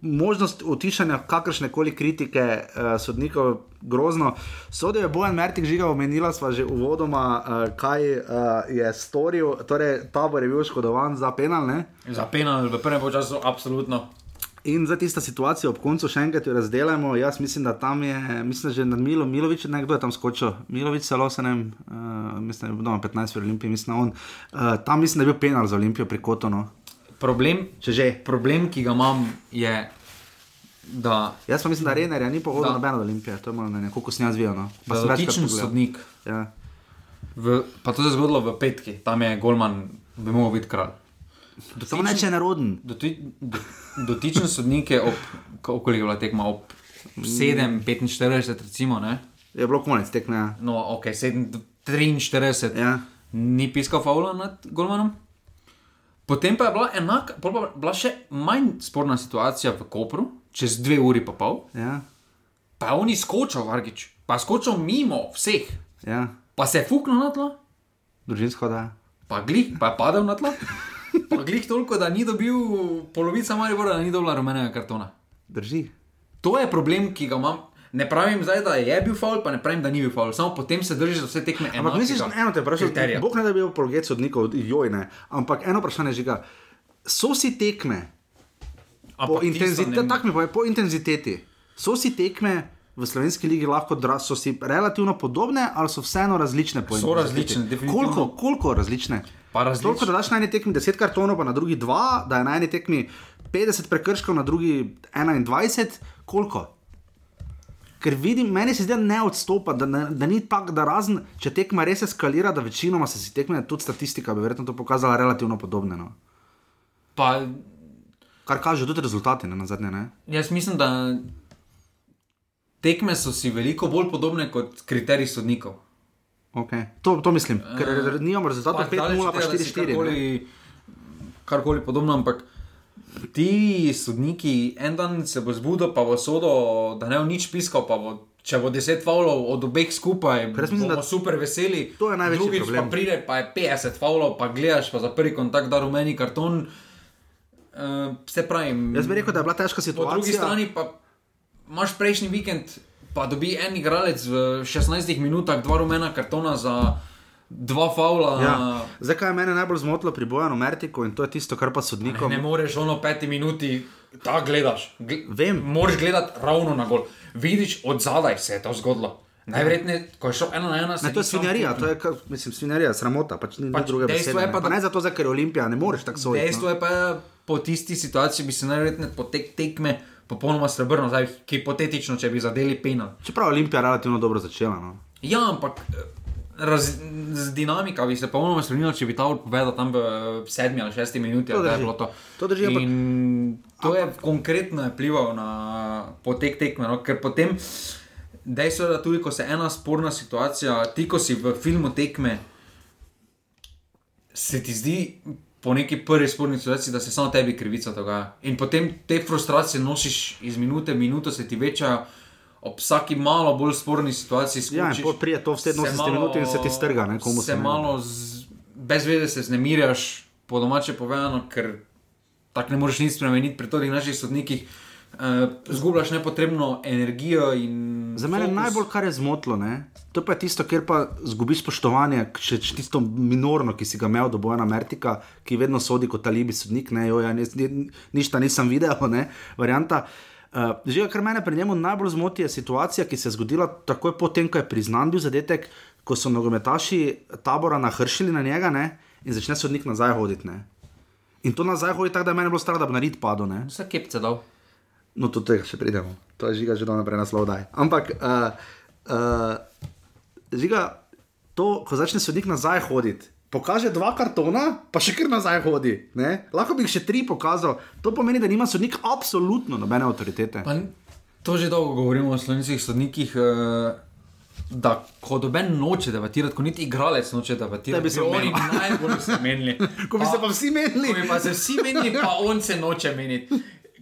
možnost utišanja kakršne koli kritike uh, sodnikov grozno. Sodel je Bojan Mertik, žiga omenila sva že uvodoma, uh, kaj uh, je storil. Torej, tabor je bil oškodovan za penal, ne? Za penal v prvem času, absolutno. In za tisto situacijo ob koncu še enkrat razdelimo. Jaz mislim, da tam je, mislim, da že nad Milo, Milovič, ne kdo je tam skočil. Milovič, celo se ne, uh, mislim, da je bil doma 15 v Olimpiji, mislim, da on. Uh, tam mislim, da je bil penal za Olimpijo pri Kotonu. Problem, Če že. problem, ki ga imam, je, da Jaz pa mislim, da Renerja ni pohodil nobeno Olimpijo, to je malo ne, koliko sem jaz videl. No. Pa sem večkrat dotičen pogledal. sodnik, Ja. v, pa to se je zgodilo v petki, tam je Golman bi mogel biti kralj. Samo neče neroden. Doti, do, dotičen sodnik je ob, koliko je bila tekma, ob 7:45, recimo, ne? Je bilo konec tekme. ja. No, ok, 7:43, Ja. ni piskal faula nad Golmanom. Potem pa je bila enaka, pa je bila še manj sporna situacija v Kopru, čez dve uri pa pol, Ja. pa je on izkočil, Vargič, pa je skočil mimo vseh, Ja. pa se je fuknil na tla, Družinsko da. pa glih, pa je padel na tla. Glih toliko, da ni dobil polovica Maribora, da ni dobil rumenega kartona. Drži. To je problem, ki ga imam. Ne pravim zdaj, da je bil faul, pa ne pravim, da ni bil faul. Samo potem se držiš za vse tekme. Ampak misliš, eno te kriterija. Bog ne da bi bil apologet sodnikov, joj ne. Ampak eno vprašanje žiga. So si tekme po tisto intenziteti, ne- tak mi povej, po intenziteti, so si tekme v slovenski ligi lahko, dra, so si relativno podobne ali so vseeno različne po So intenziteti? različne, definitivno. Koliko, koliko različne? Toliko, da daš na eni tekmi 10 kartonov, pa na drugi 2, da je na eni tekmi 50 prekrškov, na drugi 21, koliko? Ker vidim, meni se zdi, da ne odstopa, da, ne, da ni tako, da razen, če tekma res eskalira, da večinoma se si tekme, tudi statistika bi verjetno to pokazala relativno podobne. No. Pa Kar kaže tudi rezultati ne, na zadnje. Ne? jaz mislim, da tekme so si veliko bolj podobne kot kriteriji sodnikov. Okay. To, to mislim, ker uh, nimamo rezultatov 5-0 pa 4-4. ne. Karkoli, podobno, ampak ti sodniki, en dan se bo zbudil, pa bo sodo, da ne bo nič piskal, pa bo. Če bo 10 faulov od obeh skupaj, mislim, bomo da- super veseli. To je največji Drugič problem. pa pride, pa je 50 faulov, pa gledaš, pa za prvi kontakt da rumeni karton. Uh, se pravi, Jaz bi rekel, da je bila težka Po situacija. drugi strani pa imaš prejšnji vikend, pa dobi en igralec v 16 minutah dva rumena kartona za dva faula. Ja. Zdaj, kaj je mene najbolj zmotilo pri Bojanu Mertiku in to je tisto, kar pa Ne, sodnikom. ne moreš ono peti minuti, da gledaš. Gle Vem. Moraš gledati ravno na gol. Vidiš, od zadaj se je to zgodilo. Najverjetneje, ko je šel ena na ena, se Ne, to je svinjarija, to je, kar- mislim, svinjarija, sramota, pač ni, pač druge besede. je ne. pa, Pa da- ne zato, ker je Olimpija, ne moreš tako soditi. Dejstvo No. je pa, po tisti situaciji bi se najverjetneje po tek tekme popolnoma srebrno, zdaj hipotetično, če bi zadeli penal. Čeprav je Olimpija relativno dobro začela. No. Ja, ampak eh, raz, z dinamika bi se popolnoma spremenila, če bi ta povedal tam v sedmi ali šesti minuti. To drži. To, To drži, ampak- to je konkretno je vplivalo na potek tekme. No? Ker potem, dejstvo je, da tudi ko se ena sporna situacija, ti ko si v filmu tekme, se ti zdi. Po neki prvi sporni situaciji, da se samo tebi krivica dogaja. In potem te frustracije nosiš iz minute v minuto, se ti večajo, ob vsaki malo bolj sporni situaciji. Ja, skočiš, pol pride to v 87 se malo- minuti in se ti strga, ne, komu se se malo z, brez vede se znemirjaš, po domače povedano, ker tako ne moreš nič spremeniti pri teh naših sodnikih. Uh, zgubljaš nepotrebno energijo in. Za mene je najbolj, kar je zmotilo, ne? to pa je tisto, kjer pa zgubiš spoštovanje, če če tisto minorno, ki si ga imel do Bojana Mertika, ki vedno sodi kot alibi sodnik, ne, jo, ja, nis, ni, ništa nisem videl, ne, varianta. Uh, že kar mene pri njemu najbolj zmoti, je situacija, ki se je zgodila takoj potem, ko je priznan bil zadetek, ko so nogometaši tabora nahršili na njega ne, in začne sodnik nazaj hoditi. Ne. In to nazaj hodi tako, da je meni bilo strah, da bi nared padel. Ne. Vse kepce dal. No, do tega še pridemo. To je žiga že do naprej naslov daj. Ampak, uh, uh, žiga, to, ko začne sodnik nazaj hoditi, pokaže dva kartona, pa še kar nazaj hodi. Ne? Lahko bi jih še tri pokazal. To pomeni, da nima sodnik absolutno nobene avtoritete. Pa, to že dolgo govorimo o slovenskih sodnikih. Uh, Da, ko doben noče debatirati, ko niti igralec noče debatirati, bi se oni najbolj menili. Ko bi se pa vsi menili. Ko bi pa se vsi menili, pa on se noče meniti.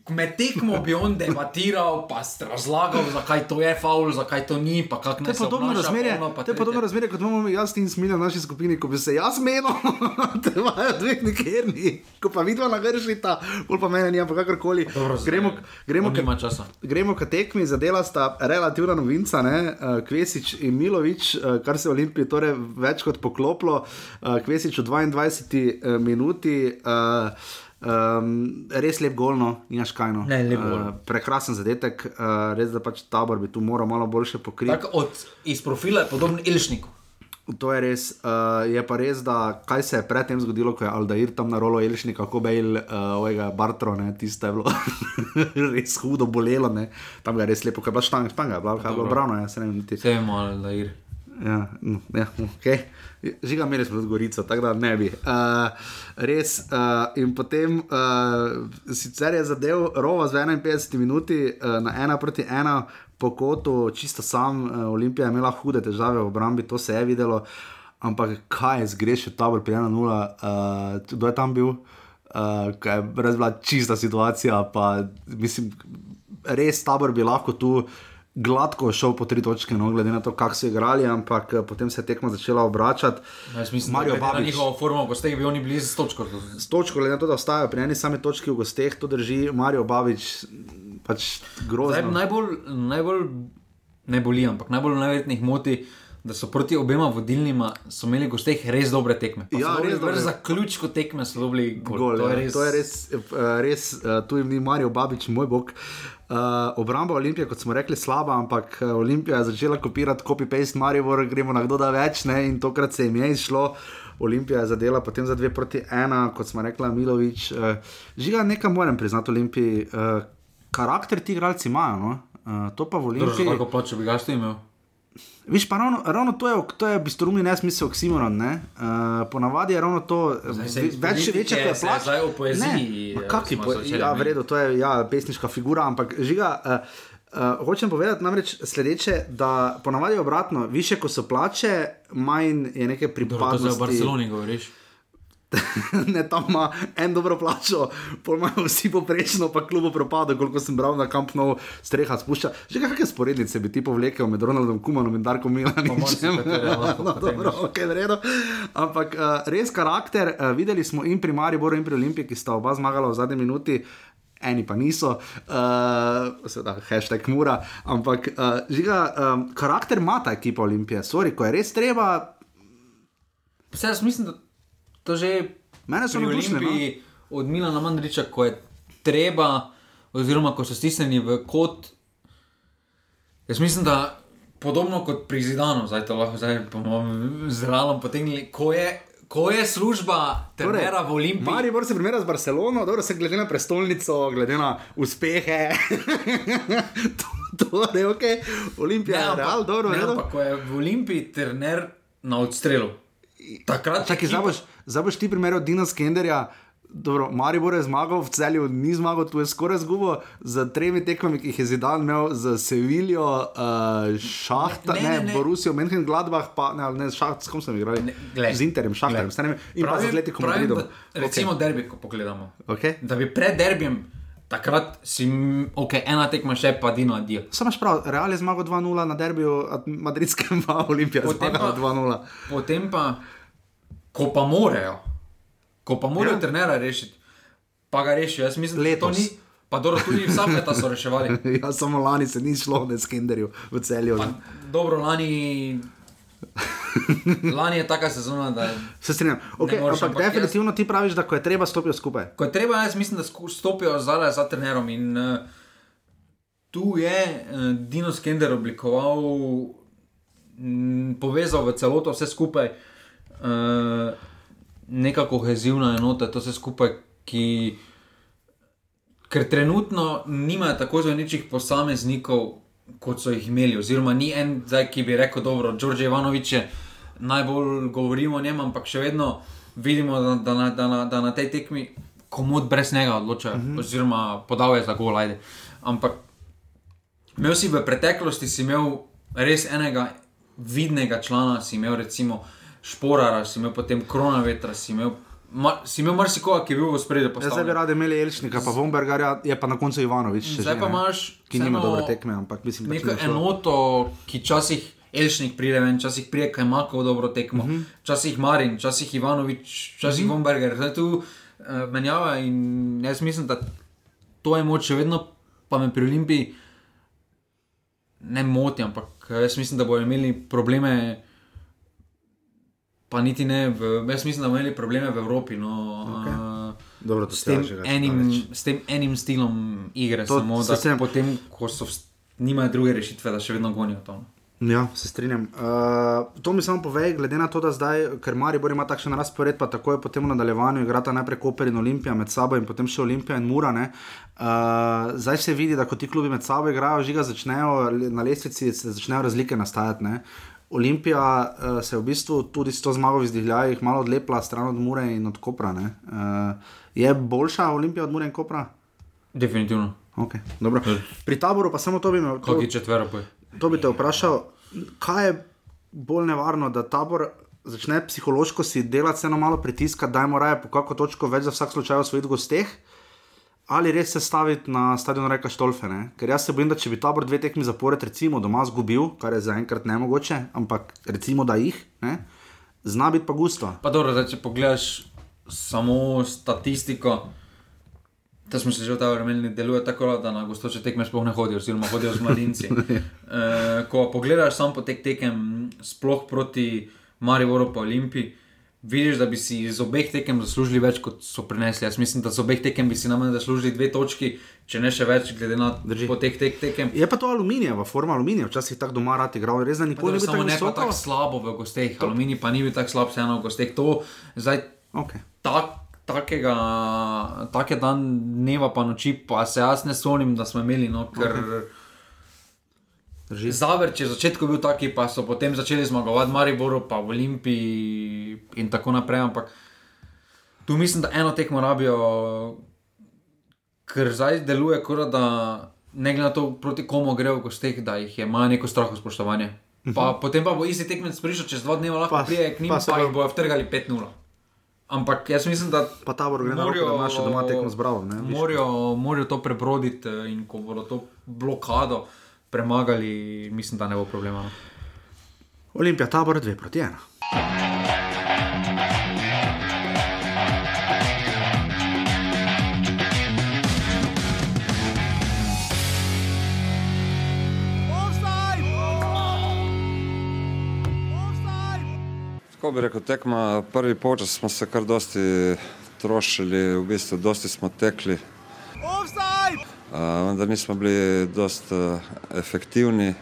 Med tekmo bi on debatiral, pa razlagal, zakaj to je faul, zakaj to ni, pa kako To je podobno razmerje, to je podobno razmerje, kot imamo jaz in smilja v naši skupini, ko bi se jaz menil, da imajo dveh nikerni, ko pa vidva nagršita, bolj pa mene ni, ampak kakorkoli. Gremo, gremo, nima časa. gremo k tekmi, zadela sta relativna novinca, ne? eh, Kvesič in Milovič, eh, kar se je Olimpiji torej več kot poklopilo, eh, Kvesič v 22 eh, minuti. eh, Um, res lep golno, nimaš kajno. Ne, lep gol. Uh, prekrasen zadetek, uh, res da pač tabor bi tu moral malo boljše pokriti. Tak od, iz profila je podoben Ilšniku. To je res. Uh, je pa res, da kaj se je predtem zgodilo, ko je Aldair tam na rolo Elšnika, kako Bejl, uh, ovega Bartro, ne, tisto je bilo res hudo bolelo, ne. tam ga je res lepo, ker je bila štanga, štanga je bila, kaj je bilo brano, ja, se ne vem, ti. Vse vemo, da je. Ja, no, ja, okay. Žiga, imeli smo tudi Gorico, tako da ne bi. Uh, res. Uh, in potem uh, sicer je zadev Rova z 51 minuti uh, na 1 proti 1 po kotu, čisto sam. Uh, Olimpija je imela hude težave v obrambi, to se je videlo. Ampak kaj je zgrešil tabor pri 1-0, uh, kdo je tam bil? Uh, kaj je res bila čista situacija, pa mislim, res tabor bi lahko tu gladko šel po tri točke, no, glede na to, kako so igrali, ampak eh, potem se je tekma začela obračati. Jaz mislim, Mario da je njihovo formo, ko ste bili oni blizu s točko. S točko, glede na to, da ostajajo pri eni sami točki v gosteh, to drži Marijo Babič, pač Zdaj, grozno. najbolj, najbolj ne boli, ampak najbolj najverjetneje moti. Da so proti obema vodilnima so imeli gosteh res dobre tekme. Pa Ja, res dobre. Za ključko tekme so dobili gol. Gol, to, ja. je res, to je res, uh, res uh, tu jim ni Marijo Babič, moj bog. Uh, obramba Olimpije, kot smo rekli, slaba, ampak Olimpija je začela kopirati copy-paste Maribor, gremo na kdo da več, ne? in tokrat se jim je izšlo. Olimpija je zadela potem za dve proti ena, kot smo rekli, Milovič. Uh, žiga, nekaj moram priznati Olimpiji. Uh, karakter ti igralci imajo, no? uh, to pa v Olimpiji. Koliko plačo bi ga ste imel? Viš pa ravno, ravno to je, to je bistroumni nesmisel oksimoron, ne? Uh, ponavadi je ravno to, več politike večje kot je se plač. zdaj o poeziji, Ne, eh, kaki smo po, začeli ja, v redu, to je ja, pesniška figura, ampak žiga. Uh, Uh, hočem povedati namreč sledeče, da ponavadi je obratno, više ko so plače, manj je neke Dobro, to pripadnosti. zdaj o Barceloni govoriš. ne, tam ima en dobro plačo, pol imajo vsi poprečno, pa klubu propada, koliko sem bral na Camp Nou, streha spušča. Že kakšne sporednice bi ti povlekel med Ronaldom Kumanom in Darkom Milaničem? lahko no, dobro, ok, v redu. Ampak uh, res karakter, uh, videli smo in pri Mariboru in pri Olimpiji, ki sta oba zmagala v zadnji minuti. Eni pa niso, uh, seveda, hashtag mura, ampak uh, žiga, um, karakter ima ta ekipa Olimpije, sorry, ko je res treba, Vse jaz mislim, da to že Mene so pri navdušene, no. Od Milana Mandriča, ko je treba, oziroma ko so stisnjeni v kot. Jaz mislim, da podobno kot pri Zidanu, zdaj to lahko zdaj bomo z Realom potegnili, ko je, ko je služba trenera v Olimpiji. Torej, Maribor se primerja z Barcelono, dobro se glede na prestolnico, glede na uspehe. to, to je ok, Olimpija je real, dobro, ne, ampak ko je v Olimpiji trener na odstrelu. Takrat Čakaj, zdaj boš, zdaj boš ti primerjal Dina Skenderja. Dobro, Maribor je zmagal, v celju ni zmagal, tu je skoraj zgubo z tremi tekmami, ki jih je Zidan imel z Sevilijo, uh, Šahta, Ne, ne, ne, ne, ne. Borusijo, Menhen Gladbach, pa ne, ne, Šaht, s kom sem igral? Z Interjem, Šahtarjem, s tem in pa z Atletico pravim, Madridom. recimo okay. derbi, ko pogledamo. Okay. Da bi pred derbijem, takrat si, m, ok, ena tekma še, pa Dino adijo. Samo prav, Real je zmagal 2-0 na derbiju, madridskem pa Olimpija je Potem zmagala pa- 2-0. Potem pa, ko pa morejo, ko pa morajo Ja. trenera rešiti, pa ga rešijo. Jaz mislim, da to ni. Pa dobro, tudi vsak leta so reševali. ja, samo lani se ni šlo, ne skenderju v celju. Pa, dobro, lani. Lani je taka sezona, da Se strinjam. Okay, moreš, ampak ampak jaz- definitivno ti praviš, da ko je treba, stopijo skupaj. ko je treba, jaz mislim, da stopijo zdaj za trenerom. In uh, tu je uh, Dino Skender oblikoval, m, povezal v celoto vse skupaj, uh, neka kohezivna enota, to vse skupaj, ki. Ker trenutno nimajo tako zvenečih posameznikov, kot so jih imeli, oziroma ni en, zdaj, ki bi rekel, dobro, Đorđe Ivanovič je najbolj govorimo o njem, ampak še vedno vidimo, da, da, na, da, na, da na tej tekmi komod brez njega odločajo, uh -huh. oziroma podal je za gol, ajde. Ampak imel si v preteklosti, si imel res enega vidnega člana, si imel recimo Šporara, si imel potem Kronavetra, si imel, ma, si imel marsikoga, ki je bil v spredju Jaz zdaj bi radi imeli Elšnika, pa Vombergarja, je pa na koncu Ivanovič. Zdaj pa ne, imaš Ki nima dobre tekme, ampak mislim, da neko enoto, ki včasih Elšnik pride ven, včasih prije Kajmakov dobro tekmo, uh Mhm. -huh. včasih Marin, včasih Ivanovič, včasih uh -huh. Vomberger. Zdaj tu uh, menjava in jaz mislim, da to je moč še vedno, pa me pri Olimpiji ne moti, ampak eh, jaz mislim, da bodo imeli probleme. Pa niti ne, v, jaz mislim, da bomo imeli probleme v Evropi. No, Okej. uh, Dobro, to s, se tem enim, s tem enim stilom igre, To samo se da strinjam. potem, ko so nimajo druge rešitve, da še vedno gonijo to. no. Ja, se strinjam. Uh, to mi samo povej, glede na to, da zdaj, ker Maribor ima takšen razpored, pa tako je potem v nadaljevanju igrata najprej Koper in Olimpija med sabo in potem še Olimpija in Mura. ne. Uh, zdaj se vidi, da ko ti klubi med sabo igrajo, žiga začnejo na lestvici, se začnejo razlike nastajati. ne. Olimpija uh, se je v bistvu tudi s to zmago v izdihljajih malo odlepila stran od Mure in od Kopra. Uh, je boljša Olimpija od Mure in Kopra? Definitivno. Okay, dobro. Pri taboru pa samo to bi me je četvero? To bi te vprašal, kaj je bolj nevarno, da tabor začne psihološko si delati, eno malo pritiska, da jim raje po kako točko več za vsak slučaj v svojih gosteh. Ali res se staviti na stadion Reka Štolfe? Ne? Ker jaz se bojim, da če bi tabor dve tekmi zapored, recimo doma zgubil, kar je zaenkrat ne mogoče, ampak recimo da jih, ne? zna biti pa gusto. Pa dobro, da če pogledaš samo statistiko, da smo se že v ta vremeni deluje tako, da na gostoče tekme sploh ne hodijo, oziroma hodijo z mladinci. e, ko pogledaš samo po tek tekem, sploh proti Mariboru pa Olimpiji vidiš, da bi si iz obeh tekem zaslužili več, kot so prinesli. Jaz mislim, da z obeh tekem bi si nam zaslužili dve točki, če ne še več, glede na teh tek tekem. Je pa to aluminij, v forma aluminija, včasih tako doma rad igral, res da nikoli ne bi bilo tako, tako slabo v gosteh. To. Aluminij pa ni bil tako slab, vseeno v gosteh. To zdaj okay. tak. Takega, take dan, dneva pa noči, pa se jaz ne sonim, da smo imeli, no, ker okay. Zaver, če je začetku bil taki, pa so potem začeli zmagovati Mariboru, pa v Olimpiji in tako naprej. Ampak tu mislim, da eno tekmo rabijo, ker zdaj deluje, kot da ne glede na to, proti komu gre v gosteh, da jih ima neko straho spoštovanje. Pa, mhm. Potem pa bo isti tekmec prišel čez dva dneva, lahko prije k njim, pa, pa jih bojo vtrgali 5-0. Ampak jaz mislim, da pa ta vrh gre na naše doma tekmo zbravo. Morajo to prebroditi in ko bodo to blokado premagali, mislim, da ne bo problema. No. Olimpija, tabor 2 proti 1. Tako bi rekel, tekma prvi počas smo se kar dosti trošili, v bistvu dosti smo tekli. Offside! Vendar nismo bili dosta efektivni.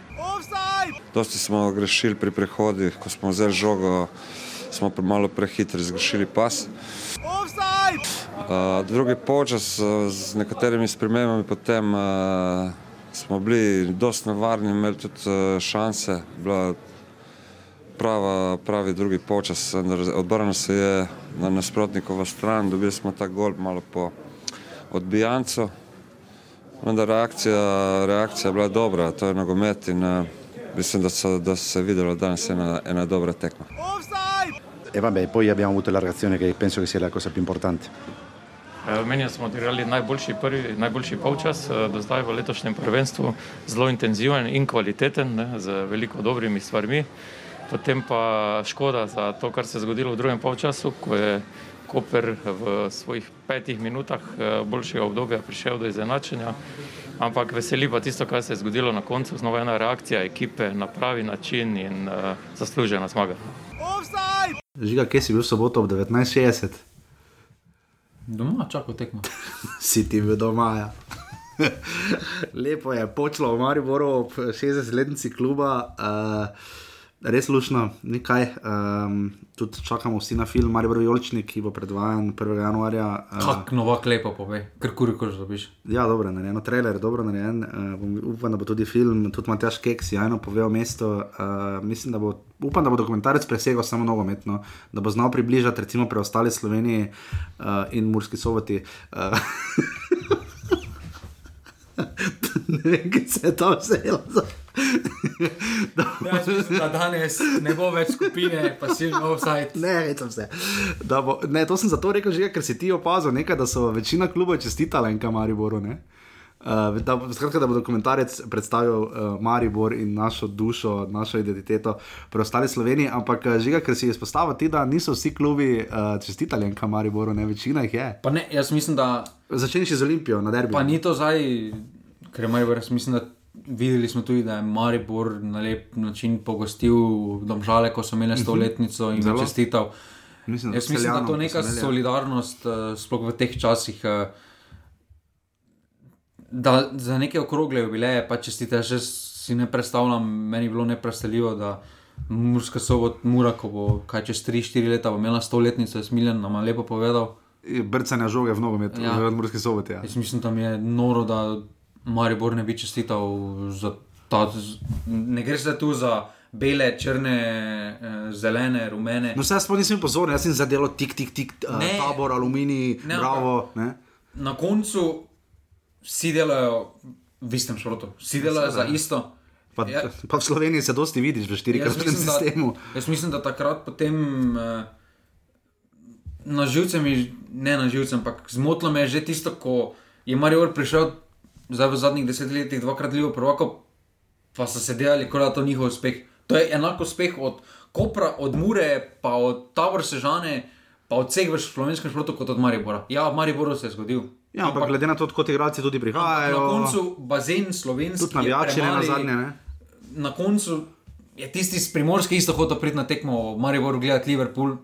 Dosti smo grešili pri prehodih, ko smo vzeli žogo, smo malo prehitro zgrešili pas. Drugi počas z nekaterimi spremembami potem smo bili dosti nevarni, imeli tudi šanse, bila prava, pravi drugi počas, odbrano se je na nasprotnikovo stran, dobili smo ta gol malo po odbijancu. Vendar reakcija, reakcija je bila dobra, to je nogomet in uh, mislim, da, so, da se je videlo danes ena, ena dobra tekma. E vabbè, poi abbiamo avuto la reazione che penso che sia la cosa più importante. Eh, meni smo odigrali najboljši, prvi, najboljši polčas eh, do zdaj v letošnjem prvenstvu, zelo intenziven in kvaliteten, ne, z veliko dobrimi stvarmi. Potem pa škoda za to, kar se je zgodilo v drugem polčasu, ko je Koper v svojih petih minutah eh, boljšega obdobja prišel do izenačenja. Ampak veseli pa tisto, kar se je zgodilo na koncu, znova ena reakcija ekipe na pravi način in uh, zaslužena zmaga. Žiga, kje si bil v soboto ob 1960? Doma, čakal tekmo. si ti bil doma. Ja. Lepo je, počlo v Mariboru ob 60-letnici kluba. Uh, res lušno, nekaj. Um, tudi čakamo vsi na film Marijo Vijoličnik, ki bo predvajan 1. januarja. Uh, Kak nova klepa, pove, kar kurko že dobiš. Ja, dobro, narejen, trailer, dobro narejen. Uh, upam, da bo tudi film, tudi Matjaš Keks, jajno pove o mestu. Uh, mislim, da bo, upam, da bo dokumentarec presegel samo nogometno, da bo znal približati recimo preostali Sloveniji uh, in Murski sovoti. Uh, ne vem, kaj se je to vzelo. Ja, da danes ne bo več skupine, pa si jim offside. Ne, rečem se. Bo, ne, to sem zato rekel, že, ker si ti opazil, nekaj, da so večina klubov čestitala in kamari boru. Uh, da, skratka, da bo dokumentarec predstavil uh, Maribor in našo dušo, našo identiteto, preostali Sloveniji, ampak uh, žiga, ker si izpostavil ti, da niso vsi klubi uh, čestitali in kamari boru, ne večina jih je. Pa ne, jaz mislim, da. Začneš z Olimpijo na derbi. Pa ni to zdaj, ker je Maribor, jaz mislim, da videli smo tudi, da je Maribor na lep način pogostil domžale, ko so imeli mhm. stoletnico in jim čestital. Mislim, Jaz mislim, da je to neka solidarnost, uh, sploh v teh časih. Uh, Da za neke okrogle je bile, pa čestite, že si ne predstavljam, meni je bilo neprestavljivo, da Murska sobot, Mura, ko bo kaj čez 3-4 leta, bo imela stoletnico, je smiljen, nam je lepo povedal. Brcanje žoge v nogometu, ja. v Murski soboti. Ja. Jaz mislim, da je noro, da Maribor ne bi čestital za ta. Ne gre se tu za bele, črne, uh, zelene, rumene. No, vse sploh nisem pozoren, jaz sem zadelo tik, tik, tik, uh, Ne. tabor, aluminij, Ne, bravo. Ne? Na koncu vsi delajo v istem športu, vsi delajo za isto. Pa, Ja. pa v Sloveniji se dosti vidiš v štirikratnem sistemu. Da, jaz mislim, da takrat potem uh, na živce mi, ne na živce, ampak zmotilo me je že tisto, ko je Marijo prišel zdaj v zadnjih deset letih dvakrat livo prvako, pa so se delali, kot da je to njihov uspeh. To je enako uspeh od Kopra, od Mure, pa od Tabor Sežane, pa od vseh v slovenskem športu kot od Maribora. Ja, v Mariboru se je zgodil. Ja, ampak glede na to, kot igralci tudi prihajajo. Na koncu bazen slovenski. Tudi navijači, je ne na zadnje. Ne? Na koncu je tisti iz Primorske isto hotel priti na tekmo v Mariboru gledati Liverpool,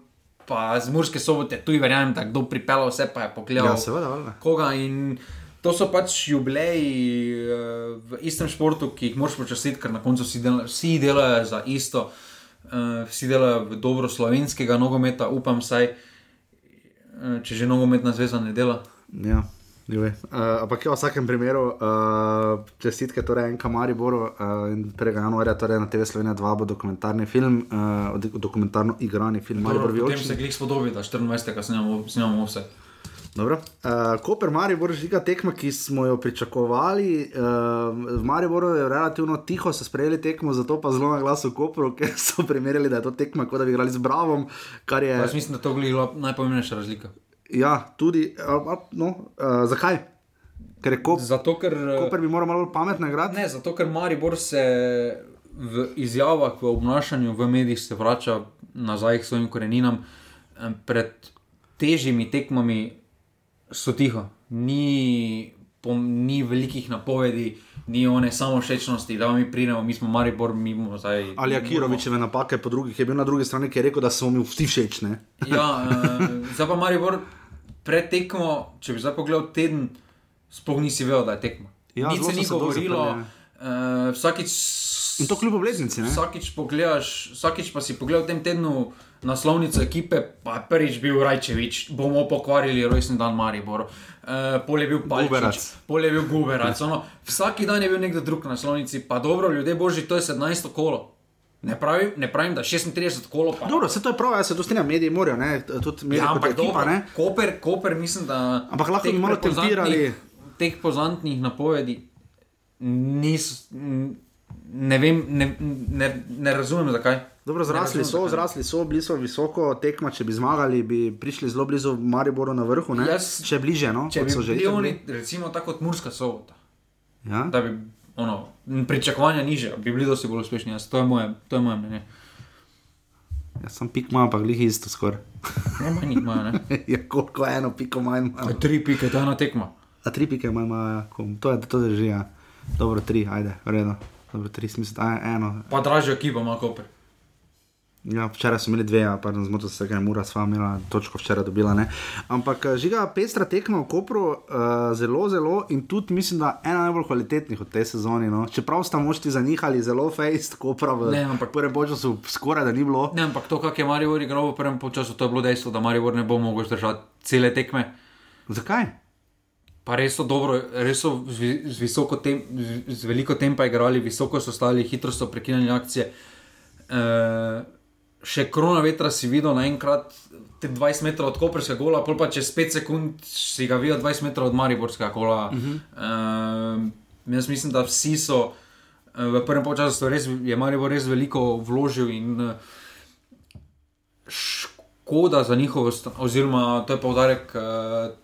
pa z Murske sobote, tu verjamem, da kdo pripeljal vse, pa je pogledal. Ja, seveda. Koga in to so pač jubileji eh, v istem športu, ki jih moraš počastiti, ker na koncu vsi delajo, vsi delajo za isto, eh, vsi delajo v dobro slovenskega nogometa, upam saj, eh, če že nogometna zveza ne dela. Ja. Uh, ampak ja, v vsakem primeru, uh, čestitke torej enka Mariboru uh, in 1. januarja torej na TV Slovenija 2 bo dokumentarni film, uh, dokumentarno igrani film Maribor Dobro, Potem se glih spodobi, da 24. snemamo, snemamo vse. Dobro. Uh, Koper Maribor žiga tekma, ki smo jo pričakovali. Uh, v Mariboru je relativno tiho, so sprejeli tekmo, zato pa zelo na glas v Koperu, ker so primerjali, da je to tekma, kot da bi igrali z Bravom. Je, Jaz mislim, da to je bila najpomembnejša razlika. ja, tudi. Uh, no, uh, zakaj? Ker je Kop, Zato, ker, Koper bi moral malo pametno igrati. ne, zato, ker Maribor se v izjavah, v obnašanju, v medijih se vrača nazaj k svojim koreninam. Pred težjimi tekmami so tiho, ni, pom, ni velikih napovedi, ni one samošečnosti, da mi pridemo, mi smo Maribor, mi bomo zdaj. Ali Akirovičeve napake po drugih, je bil na drugi strani, ki je rekel, da so mi vsi všeč. Ne? Ja, uh, zdaj pa Maribor pred tekmo, če bi zdaj pogledal teden, sploh nisi vedel, da je tekma. Ja, Nič se ni govorilo. Uh, vsakič, In to kljub obletnici. Ne? vsakič pogledaš, vsakič pa si pogledal v tem tednu naslovnico ekipe, pa je prvič bil Rajčevič, bomo pokvarili rojstni dan Maribor. Uh, pol je bil. Palčič, pol je bil Guberac. Ono, vsak dan je bil nekdo drug na naslovnici, pa dobro, ljudje božji, to je 17. kolo. Ne pravim, ne pravim da 36 kolo pa. Dobro, vse to je prav, jaz se to strinjam, mediji morajo, ne, tudi mediji Ja, ampak ekipa, dobro, ne. Koper, Koper, mislim, da. Ampak lahko bi malo tempirali. Teh pozantnih napovedi nis, ne vem, ne, ne, ne razumem zakaj. Dobro, zrasli Ne so, razumem, zakaj. zrasli so, bili so visoko tekma, če bi zmagali, bi prišli zelo blizu Mariboru na vrhu, ne? Jaz- Če bliže, no, Če bi so že bili oni, recimo tako kot Murska sobota, Ja? da bi ono, pričakovanja niže, bi bili dosti bolj uspešni. Jaz, to, je moje, to je moje mnenje. Jaz sem pik manj, pa glih isto skoraj. Ne, manj jih imajo, ne. ja, koliko eno piko manj imajo. Tri pike, to je ena tekma. A tri pike manj imajo, ja, to je, to drži, ja. Dobro, tri, ajde, v Dobro, tri, smisel, aj, eno. Pa dražjo ekipo ima Koper. Ja, včeraj smo imeli dve, ja, pardon, zmotil se, ker je Mura sva imela točko včeraj dobila, ne. Ampak žiga pestra tekma v Kopru, uh, zelo, zelo in tudi mislim, da ena najbolj kvalitetnih v tej sezoni, no. Čeprav sta mošti zanihali zelo fejst, Kopra v Ne, ampak- prvem času skoraj da ni bilo. Ne, ampak to, kak je Marijo igral v prvem času, to je bilo dejstvo, da Marijo ne bo mogel zdržati cele tekme. Zakaj? Pa res so dobro, res so z, z, tem, z, z veliko tempa igrali, visoko so stali, hitro so prekinjali akcije. E, še korona vetra si videl naenkrat te 20 metrov od Koperskega gola, pol pa čez 5 sekund si ga videl 20 metrov od Mariborskega gola. Uh -huh. e, jaz mislim, da vsi so e, v prvem času res, je Maribor res veliko vložil in e, škoda za njihovo, oziroma to je poudarek uh,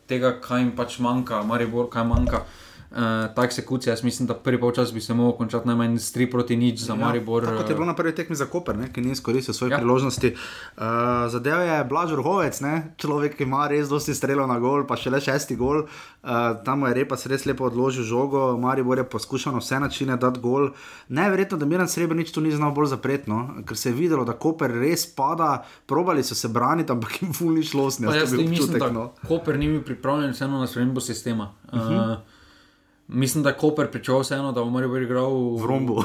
tega, kaj jim pač manjka, Maribor, kaj manjka. Uh, ta eksekucija, jaz mislim, da prvi polčas bi se lahko končal najmanj s 3 proti nič za ja, Maribor. Tako kot je bilo na prvi tekmi za Koper, ne, ki ni izkoristil svoje ja. priložnosti. Uh, zadev je Blaž Rohovec, ne, človek, ki ima res dosti strelov na gol, pa še le šesti gol. Uh, tam je repa res lepo odložil žogo, Maribor je poskušal na vse načine dati gol. Neverjetno, da Miran Srebrenic to ni znal bolj zapretno, ker se je videlo, da Koper res pada, probali so se braniti, ampak jim ful ni šlo s njim. Pa jaz tudi mislim, da no. Koper ni bil pripravljen vseeno na spremembo sistema. Uh. -huh. uh, mislim, da je Koper pričakoval vseeno, da bo Maribor igral v rombu.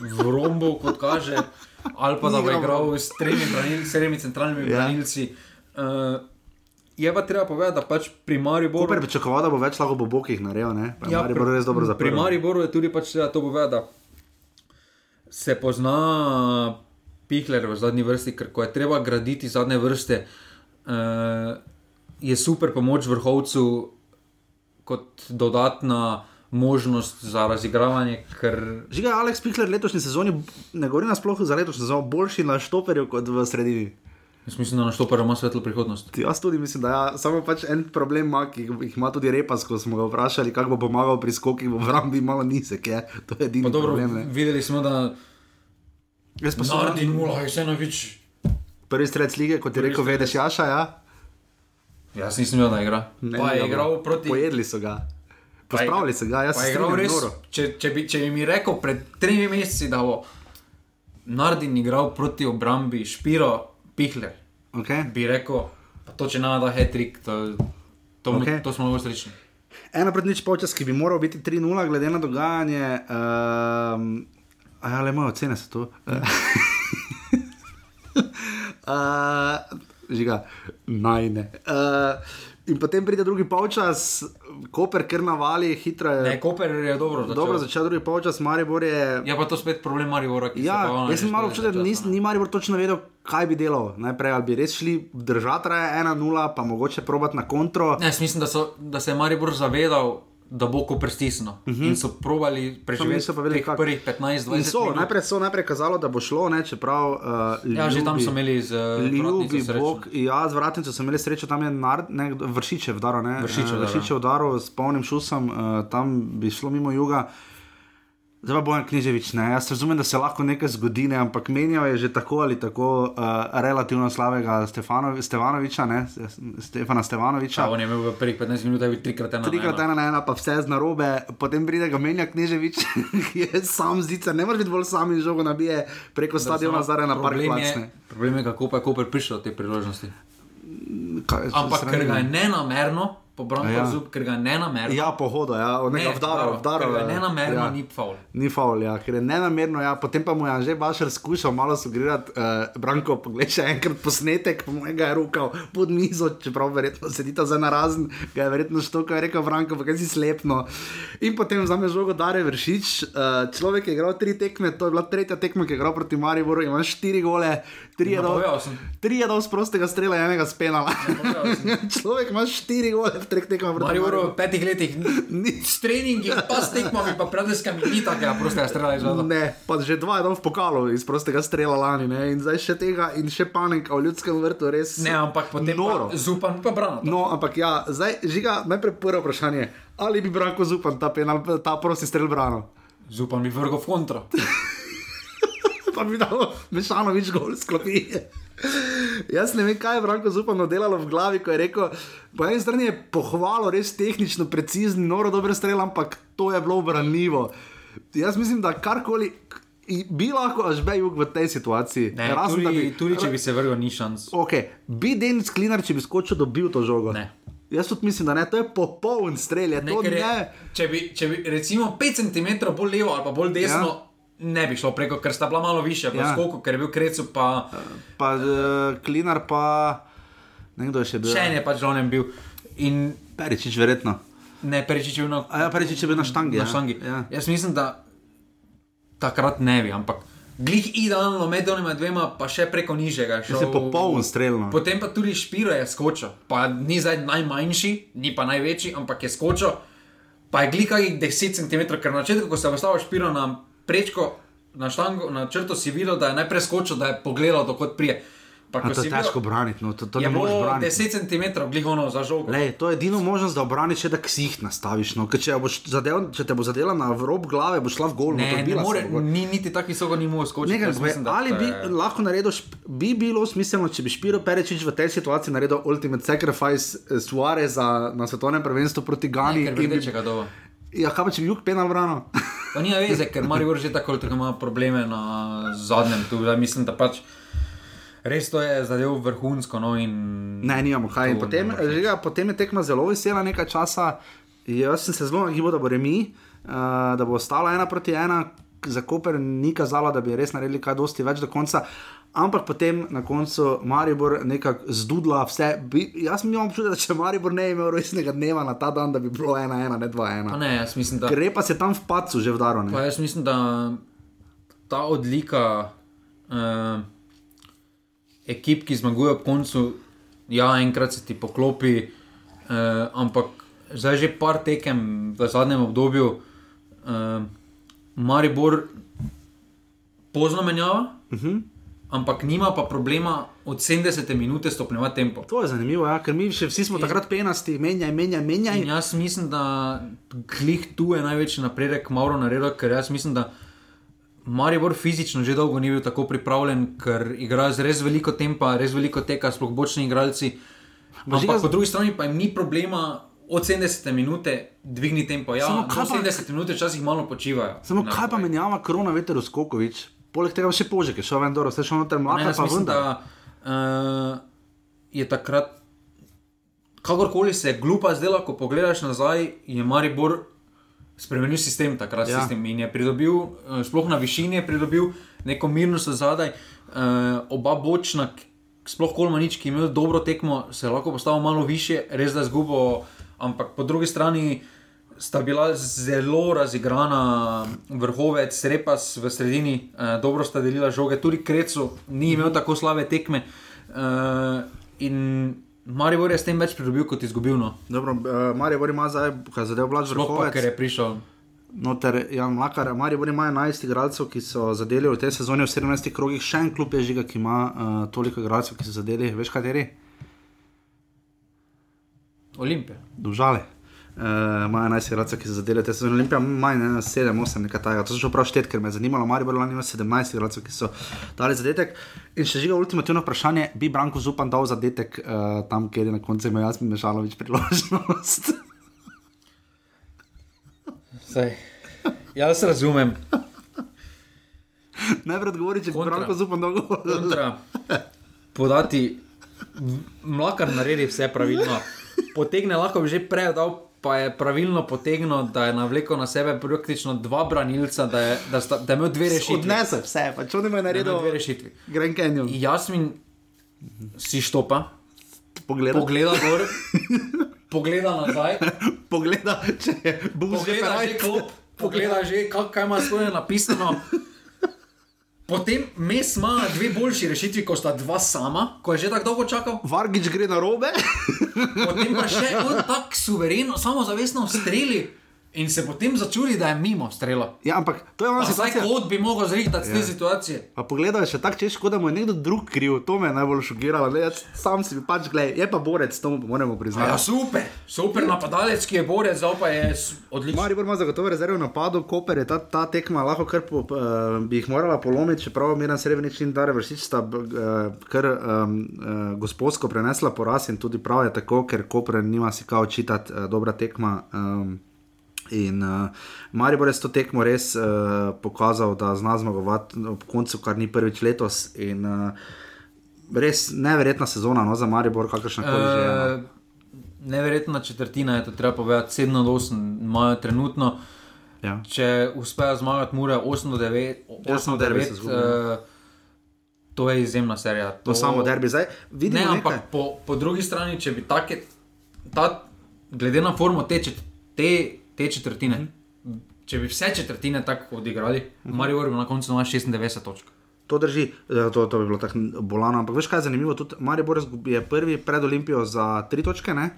v rombu, kot kaže, ali pa da bo igral v s tremi, branil, s tremi centralnimi Ja. ja. branilci. Uh, je pa treba povedati, da pač pri Mariboru. Koper pričakoval, da bo več lahko po bokih naredil, ne? Pa je Ja, Maribor res dobro Pri zaprl. Mariboru je tudi pač treba to povedati. da se pozna Pihler v zadnji vrsti, ker ko je treba graditi zadnje vrste, uh, je super pomoč vrhovcu kot dodatna možnost za razigravanje. Ker... Žiga Aleks Pihler letošnji sezoni, ne govorim nasploh za letošnjo sezono, boljši na štoperju kot v sredini. Jaz mislim, da na štoperju ima svetlo prihodnost. Jaz tudi mislim, da ja, samo pač en problem ima, ki jih ima tudi Repas, ko smo ga vprašali, kako bo pomagal pri skokih v Vrambi, malo nizek je. To je edini dobro, problem. Ne. Videli smo, da Jaz pa sem Nardi nula, je vseeno več. prvi strec lige, kot je rekel, vedeš, Jaša, ja. Jaz nisem videl, da igra. Ne, pa je igral proti. Pojedli so ga. Pospravili so ga, jaz Pa se je igral res. noro. Če, če, bi, če bi mi rekel pred tremi meseci, da bo Nardin igral proti obrambi Špiro, Pihler, Okay. bi rekel, pa to če nama da hetrik, to, to, okay. to smo lahko srečni. Ena pred nič počas, ki bi moral biti 3-0, glede na dogajanje. Um, a ja, le moje ocene so tu. uh, žiga, najne. Uh, in potem pride drugi polčas, Koper, ker navali, hitro je. Ne, Koper je dobro začel. Dobro začel drugi polčas, Maribor je. Je pa to spet problem Maribora, ki Ja, se pa ona jaz sem malo občutek, da ni Maribor točno vedel, kaj bi delal. Najprej ali bi res šli držati raje 1-0, pa mogoče probati na kontro. Ne, mislim, da, so, da se je Maribor zavedal, da bo ko prestisnil. Uh Mhm. -huh. In so probali preživeti kako. prvih 15-20 In so, minut. najprej so najprej kazalo, da bo šlo, ne, čeprav. Uh, Ja, že tam so imeli z, eh, Ljubi. Bog, ja, z vratnico so imeli srečo, tam je nar, ne, vršiče vdaro, ne, Vršiče Eh, udaril. vršiče vdaro s polnim šusom, uh, tam bi šlo mimo juga. Zdaj pa bojem Književič, ne. Jaz razumem, da se lahko nekaj zgodi, ne, ampak menjal je že tako ali tako uh, relativno slabega Stefano, Stevanoviča, ne, Stefana Stevanoviča. Ja, on je imel v prvih 15 minutah trikrat ena. na Trikrat ena na ena, pa vse z narobe, potem pride ga menja Kneževič, ki je sam zicer, ne moreš biti bolj sam in žogo nabije preko stadiona zdaj na par problem je, problem je, kako pa je Koper prišel do te priložnosti. Kaj, Ampak ker ga je ne. nenamerno, pobral Ja. ja. zub, ker ga je nenamerno. Ja, pohodo, ja, od nekega vdara, vdara. Ker ga je nenamerno, ja. ja. ni faul. Ni faul, ja, ker je nenamerno, ja, potem pa mu je že Bašar skušal malo sugerirati, uh, Branko, poglej še enkrat posnetek, po mojem ga je rukal pod mizo, čeprav verjetno sedita za narazen, ga je verjetno što, ko je rekel Branko, pa kaj si slepno. In potem vzame žogo Dare Vršič, uh, človek je igral tri tekme, to je bila tretja tekma, ki je igral proti Mariboru, ima štiri gole, tri je dal, tri je dal z prostega strela, enega spenala. človek ima štiri gole v treh tekmah proti Mariboru v petih letih s treningi, pa s tekmami, pa predeskami ni takega prostega strela izvedel. Ne, pa že dva je dal v pokalu iz prostega strela lani, ne? in zdaj še tega, in še panika v ljudskem vrtu, res. Ne, ampak potem noro. pa Zupan pa brano. No, ampak ja, zdaj žiga najprej prvo vprašanje. Ali bi Branko Zupan ta, penal, ta prosti strel branil? Zupan bi vrgel v kontro. pa bi dal mešanovič gol sklopi. Jaz ne vem, kaj je Branko Zupano delalo v glavi, ko je rekel, po eni strani je pohvalo res tehnično, precizni, noro dober strel, ampak to je bilo branljivo. Jaz mislim, da karkoli bi lahko až bejug v tej situaciji. Ne, Razen, tudi, da bi, tudi če bi se vrgel, ni šans. Okay. Bi Denis Klinar, če bi skočil, dobil to žogo? Ne. Jaz tudi mislim, da ne, to je popoln strel, je Ne, ker je, ne. če, bi, če bi recimo 5 cm bolj levo ali bolj desno, ja. Ne bi šlo preko, ker sta bila malo više, pa Ja. skoku, ker je bil krecu, pa Pa uh, Klinar pa, nekdo je še bil. še en je pač žonem bil. In Peričič, verjetno. ne, Peričič je bil na, A ja, Peričič je bil na štangi. na ja. štangi. Ja. Jaz mislim, da takrat ne bi, ampak glih idealno med onima dvema, pa še preko nižjega. Jaz je popoln strel. no. Potem pa tudi Špiro je skočil, pa ni zdaj najmanjši, ni pa največji, ampak je skočil, pa je glika jih 10 cm, ker na začetku, ko se je postavil Špiro na prečko, na štango, na črto si videl, da je najprej skočil, da je pogledal, dokot prije. Pa, A to si je težko braniti, no, to, to je ne bilo braniti. 10 cm, glih ono za žogo. Lej, to je edino možnost, da obraniš, da ksih nastaviš. No. Ker Če, zadev, če te bo zadela na rob glave, boš šla v gol. no, Ne, to ne more, ni niti tako visoko, ni mogel skočiti. Nekaj, mislim, da ali bi je- lahko naredil, bi bilo smiselno, če bi Špiro Perečič v tej situaciji naredil ultimate sacrifice eh, Suareza na svetovnem prvenstvu proti Gani. Ne, bi- rdečega doba. Ja, kaj pa če bi jug penal branil? Pa nima veze, ker Marijo že tako ali tako ima probleme na zadnjem. Tu, zdaj mislim, da pač res to je zadev vrhunsko. No, in... Ne, nimamo kaj. In Potem, žiga, potem je tekma zelo vesela nekaj časa. Jaz sem se zelo nagibal, da bo remi, uh, da bo ostala ena proti ena. Za Koper ni kazalo, da bi res naredili kaj dosti več do konca. Ampak potem na koncu Maribor nekako zdudla vse. Bi, jaz sem imel občutek, da če Maribor ne bi imel resnega dneva na ta dan, da bi bilo ena, ena, ne dva, Pa ena. ne, jaz mislim, da. Gre pa se tam v pacu že vdaro. ne. Pa jaz mislim, da ta odlika uh, ekip, ki zmagujejo ob koncu, ja, enkrat se ti poklopi, uh, ampak zdaj že par tekem v zadnjem obdobju, uh, Maribor pozno menjava. Uh -huh. Ampak nima pa problema od 70 minut stopnjevati tempo. To je zanimivo, ja, ker mi še vsi smo takrat penasti, menjaj, menjaj, menjaj. In jaz mislim, da glih tu je največji napredek, malo naredil, ker jaz mislim, da Maribor fizično že dolgo ni bil tako pripravljen, ker igra z res veliko tempa, res veliko teka, sploh bočni igralci. Ampak Žiga- po drugi strani pa jim ni problema od 70 minut dvigni tempo. Ja, Samo kaj pa- 70 minut včasih malo počivajo. Samo kaj pa menjava korona veter Skokovič? Poleg tega še požek, je šel ven, dobro, vse šlo noter Ne, mlaka, jaz pa mislim, vendar. da uh, je takrat, kakorkoli se je glupa zdela, ko pogledaš nazaj, je Maribor spremenil sistem takrat. Ja. Sistem in je pridobil, uh, sploh na višini je pridobil neko mirnost zadaj, uh, oba bočna. Sploh Kolmanič, ki je imel dobro tekmo, se je lahko postavil malo više, res da je zgubo, ampak po drugi strani sta bila zelo razigrana, vrhovec, repas v sredini, eh, dobro sta delila žoge, tudi Krecu ni imel tako slabe tekme. Eh, in Maribor je s tem več pridobil kot izgubil. No. Dobro, uh, Maribor ima zdaj, kaj zadeva Sploh pa, vrhovec. ker je prišel. Noter Jan Mlakar, Maribor ima 11 igralcev, ki so zadeli v tej sezoni v 17 krogih, še en klub je žiga, ki ima uh, toliko igralcev, ki so zadeli, veš kateri? Olimpija. Uh, ima 11 igralcev, ki so zadeli te sezone. Olimpija ima ne, 7, 8, nekaj takega. To sem šel prav štet, ker me je zanimalo. Maribor lani ima 17 igralcev, ki so dali zadetek. In še žiga ultimativno vprašanje, bi Branko Zupan dal zadetek uh, tam, kjer je na koncu imel Jasmin Mešalovič priložnost. Saj, jaz razumem. Najprej odgovori, če Kontra. Branko Zupan. Kontra. Podati, mlakar naredi vse pravilno. Potegne lahko bi že prej dal, pa je pravilno potegnil, da je navlekel na sebe praktično dva branilca, da je, da sta, da je imel dve rešitvi. Odnese vse, pa Da je naredil dve rešitvi. Grand Canyon. Jasmin si štopa, Pogleda. pogleda gor, pogleda nazaj, Pogleda, če je bil že klop, pogleda že, kak- kaj ima svoje napisano. Potem mes ima dve boljši rešitvi, ko sta dva sama, ko je že tako dolgo čakal. Vargič gre na robe. Potem pa še on tako suvereno, samozavestno streli in se potem začudi, da je mimo strela. Ja, ampak to je Pa Zdaj situacija. kot bi mogel zrihtati ja. te situacije. Pa pogledaj, še tako češ, kot da mu je nekdo drug kriv, to me je najbolj šokiralo. Ne, sam si pač gledaj, je pa borec, to moramo priznati. Ja, super, super napadalec, ki je borec, zdaj pa je odličen. Maribor ima zagotovo rezervo napadov, Koper je ta, ta tekma lahko kar po, uh, bi jih morala polomiti, čeprav Miran Srebrenic in Dare Vršič sta uh, kar um, uh, gospodsko prenesla poraz in tudi prav je tako, ker Koper nima si kao čitati uh, dobra tekma. Um, In uh, Maribor je s to tekmo res uh, pokazal, da zna zmagovati ob koncu, kar ni prvič letos. In, uh, res neverjetna sezona no, za Maribor, kakršna koli že. je, no. Uh, neverjetna četrtina je to treba povedati, 7 do 8 imajo trenutno. Ja. Če uspejo zmagati, mora 8 do 9, 8 do derbi se 9 izgubi, uh, to je izjemna serija. To samo derbi. Zdaj vidimo, ne, nekaj. ampak po, po drugi strani, če bi take, ta, glede na formo te, te, te četrtine, mm. -hmm. če bi vse četrtine tako odigrali, mm -hmm. Marijo bi na koncu imel 96 točk. To drži, eh, to, to bi bilo tako bolano. Ampak veš kaj je zanimivo? Tudi Maribor zgubi- je prvi pred Olimpijo za tri točke, ne?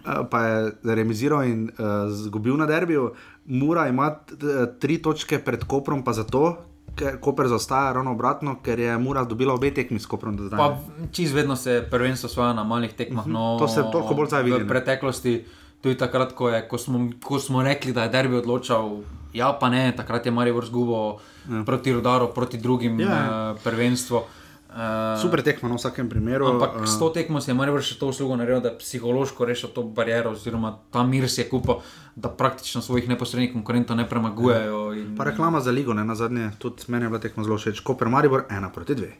Eh, pa je remiziral in uh, zgubil na derbiju. Mura ima t- t- tri točke pred Koprom, pa zato, ker Koper zaostaja ravno obratno, ker je Mura dobila obe tekmi s Koprom. Pa čez vedno se prvenstvo svoja na malih tekmah. No, Mhm. To se toliko bolj zdaj vidi, ne. V preteklosti, tudi takrat, ko, je, ko, smo, ko smo rekli, da je derbi odločal, ja, pa ne, takrat je Marijo zgubo ja. proti Rudaru, proti drugim Ja, ja. ja. uh, prvenstvu. Uh, Super tekma na vsakem primeru. Ampak eh, s to tekmo si je Marijo še to uslugo naredil, da je psihološko rešil to bariero, oziroma ta mir si je kupil, da praktično svojih neposrednih konkurentov ne premagujejo. In, Pa reklama za ligo, ne na zadnje, tudi meni je bila tekma zelo všeč. Koper Maribor, ena proti dve.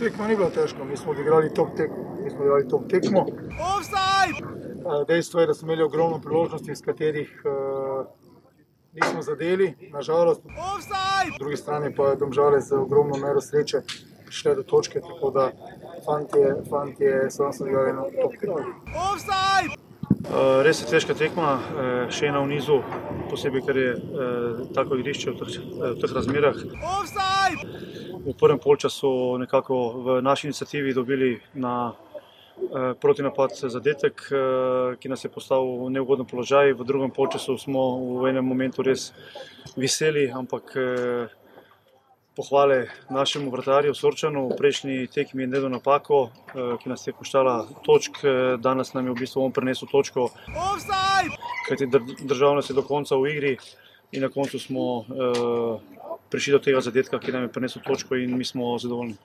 Tekma ni bila težka, mi smo odigrali top tekmo. Mi smo odigrali top tekmo. Dejstvo je, da smo imeli ogromno priložnosti, iz katerih eh, nismo zadeli, nažalost. Po drugi strani pa je domžale z ogromno mero sreče prišle do točke, tako da fantje, fantje so nas odigrali na top tekmo. Uh, res je težka tekma, uh, še ena v nizu, posebej ker je uh, tako igrišče v teh, v teh razmerah. V prvem polčasu nekako v naši inicijativi dobili na uh, protinapad zadetek, uh, ki nas je postavil v neugoden položaj. V drugem polčasu smo v enem momentu res veseli, ampak uh, pohvale našemu vratarju Sorčanu, v prejšnji tekmi je nedel napako, eh, ki nas je koštala točk, eh, danes nam je v bistvu on prenesel točko. Kajti držal nas je do konca v igri in na koncu smo uh, prišli do tega zadetka, ki nam je prenesel točko in mi smo zadovoljni.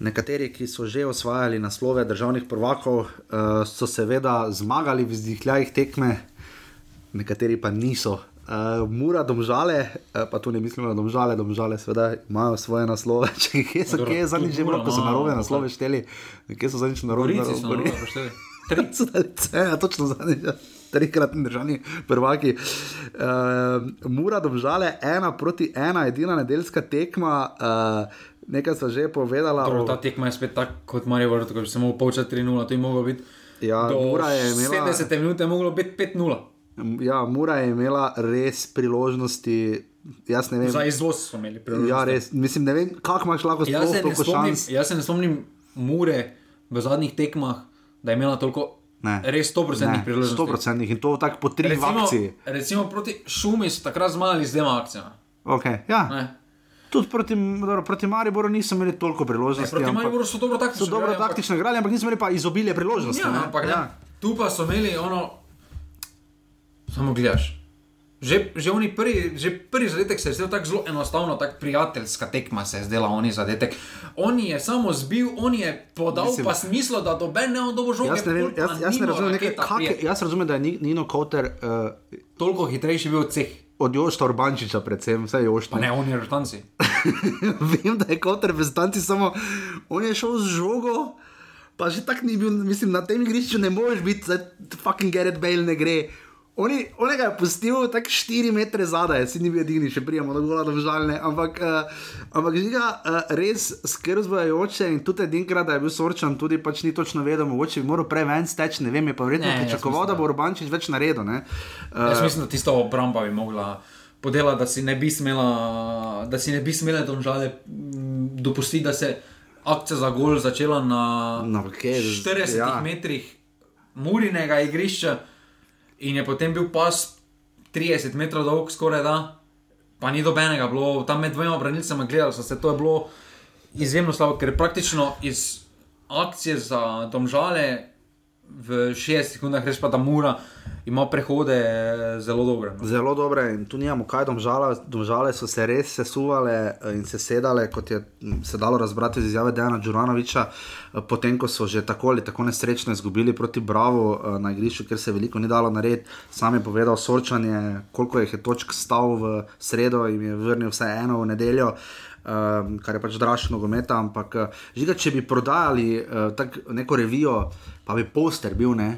Nekateri, ki so že osvajali naslove državnih prvakov, uh, so seveda zmagali v zdihljajih tekme, nekateri pa niso. Uh, Mura, domžale, uh, pa tu ne mislim na domžale, domžale seveda imajo svoje naslove. Če kje so, kje je zadnjič že bilo, ko so narobe naslove šteli, kje so zadnjič narobe naslove šteli. Trice, ja, točno zadnjič. Trikratni državni prvaki. Uh, Mura, domžale, ena proti ena, edina nedeljska tekma. Uh, nekaj so že povedala. Dobro, ta tekma je spet tako kot Marijo Vrto, ko bi se lahko počel 3-0, to je moglo biti. Ja, Mura je imela. 70 minut je moglo biti 5-0. Ja, Mura je imela res priložnosti. Vem, Za izvoz smo imeli priložnosti. Ja, res. Mislim, ne vem, kako imaš lahko jaz se, toliko šans. jaz se ne spomnim Mure v zadnjih tekmah, da je imela toliko. Ne. Res 100% priložnosti. 100% in to tako po tri recimo, akcije. Recimo proti Šumi so takrat zmagali z dvema akcijama. Okay, ja. Tudi proti, dobro, proti Mariboru niso imeli toliko priložnosti. Ne, proti Mariboru so dobro taktično so dobro taktično igrali, ampak niso imeli pa izobilje priložnosti. Ja, ampak, ja. Tu pa so imeli ono. Samo gledaš. Že, že, prvi, že prvi zadetek se je zdel tako zelo enostavno, tako prijateljska tekma se je zdela, oni zadetek. On je samo zbil, on je podal Mislim, pa smislo, da doben ne bo žoge. Jaz ne, vem, jaz, jaz ne razumem, nekaj, kak, jaz razumem, da je Nino Koter uh, toliko hitrejši bil od vseh. Od Jošta Urbančiča, predvsem, vse Jošta. Ne, on je rotanci. vem, da je Koter stanci, samo on je šel z žogo. Pa že tako ni bil, mislim, na tem igrišču ne moreš biti, da fucking Gerrit Bale ne gre. Oni, on ga je pustil tako 4 metre zadaj, si ni bil edini, še prijemo do gola, državljane. Ampak, uh, ampak žiga, uh, res skrbzbajoče in tudi edinkrat, da je bil sorčan, tudi pač ni točno vedel, mogoče bi moral prej ven steč, ne vem, je pa verjetno pričakoval, da bo Urbančič več naredil. Uh, jaz mislim, da tisto obramba bi mogla. Podela, da si ne bi smela, da si ne bi smela domžale dopustiti, da se akcija za gol začela na, na okay, 40 ja. metrih murinega igrišča in je potem bil pas 30 metrov dolg, skoraj da, pa ni dobenega, bilo tam med dvema branilcema gledal, se to je bilo izjemno slabo, ker praktično iz akcije za domžale v 60 sekundah, res pa da mora. Ima prehode zelo dobre. No. Zelo dobre, in tu nimamo kaj, domžale, domžale so se res sesuvale in se sedale, kot je se dalo razbrati iz izjave Dejana Džuranoviča, potem ko so že tako ali tako nesrečno izgubili proti Bravo na igrišču, ker se veliko ni dalo narediti. Sam je povedal sorčanje, koliko jih je točk stal v sredo in je vrnil vse eno v nedeljo. Um, kar je pač dražno gometa, ampak žiga, če bi prodajali uh, neko revijo, pa bi poster bil, ne,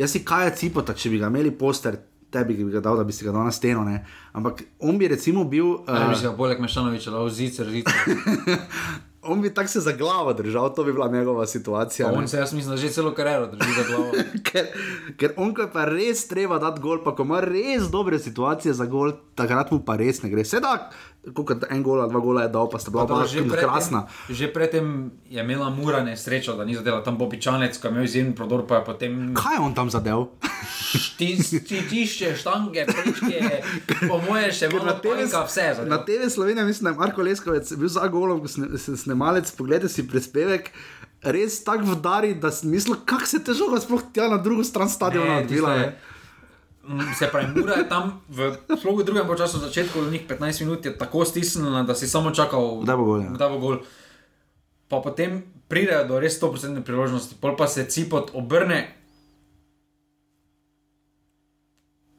Jaz si kaj je cipota, če bi ga imeli poster, tebi bi ga dal, da bi si ga dal na steno. Ne? Ampak on bi recimo bil. Uh, bi se ga bolj mešanovič, ali zicer, zicer. on bi tako se za glavo držal, to bi bila njegova situacija. On se, jaz mislim, da že celo kariero drži za glavo. ker, ker on, ko je pa res treba dati gol, pa ko ima res dobre situacije za gol, takrat mu pa res ne gre. Sedaj kot en gol, dva gola je dal, pa sta bila pa že krasna. Že predtem je imela mura nesrečo, da ni zadela tam popičanec, ki je imel izjemen prodor, pa je potem. Kaj je on tam zadev? Tišče, štange, prečke, po moje še vedno tega vse. Zadev. Na TV Slovenija mislim, da je Marko Leskovec bil za golom, snemalec, pogledaj si prispevek. Res tako vdari, da si mislil, kako se težko sploh tja na drugo stran stadiona odvila. Mm, se pravi, mora je tam v slogu drugem času, začetku do njih 15 minut, je tako stisnjena, da si samo čakal, da bo gol. Ja. Da bo gol. Pa potem pridejo do res 100% priložnosti, pol pa se cipot obrne,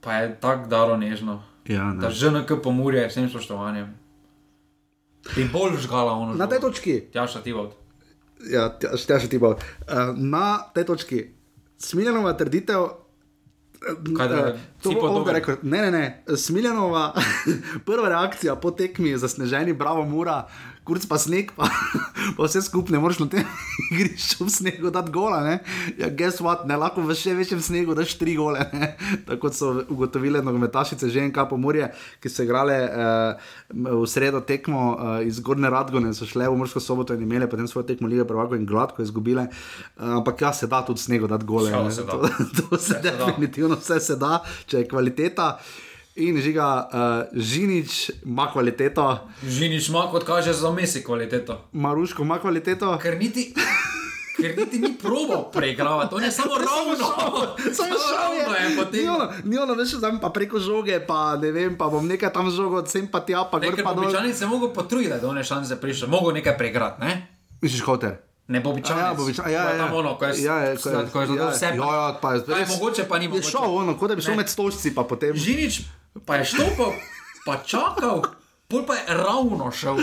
pa je tako daro nežno. Ja, ne. Da ŽNK pomurje vsem spoštovanjem. Ti bolj žgala ono. Na tej točki. Tjaša ti bod. Ja, tjaša ti bod. Uh, na tej točki. Smiljenova trditev, Kaj da, Eh, to tipo bo on dober. rekel. Ne, ne, ne. Smiljanova, prva reakcija po tekmi za sneženi, bravo, mura, kurc pa sneg, pa, pa vse skupaj ne moreš na tem igrišču v snegu dati gola. Ne? Ja, guess what, ne lahko v še večjem snegu daš tri gole. Ne? Tako so ugotovile nogometašice ženka Pomorje, ki so igrale uh, v sredo tekmo uh, iz Gorne Radgone, so šle v Mursko soboto in imele potem svojo tekmo Lige Prvako in gladko izgubile. Uh, ampak ja, se da tudi snegu dati gole. Ne. se da. To, to se Vse se da. definitivno vse se da, če je kvaliteta. In žiga, uh, Žinič ima kvaliteto, Žinič ima, kot kaže, za mesi kvaliteto. Maruško ima kvaliteto. Ker niti, ker niti ni probo preigravati, on je samo ravno. Samo šel je. potem. Ni ono, ni ono, veš, zdaj pa preko žoge, pa ne vem, pa bom nekaj tam žogo, sem pa tja, pa gor Ker pa dol. Bobičani se mogo potruditi, da one šanse prišel, mogo nekaj preigrati, ne? Misliš, hoter? Ne Bobičani. Ja, Bobičan, ja, ja. Tam ono, ko je, Ja, ja, ko je- ko je zadel ja, vse. ja, ja, pa je Pa je res- mogoče, pa ni Je mogoče. šel ono, kot da bi šel Ne. med stolčci, pa potem. Žinič pa je štopil, pa čakal, pol pa je ravno šel.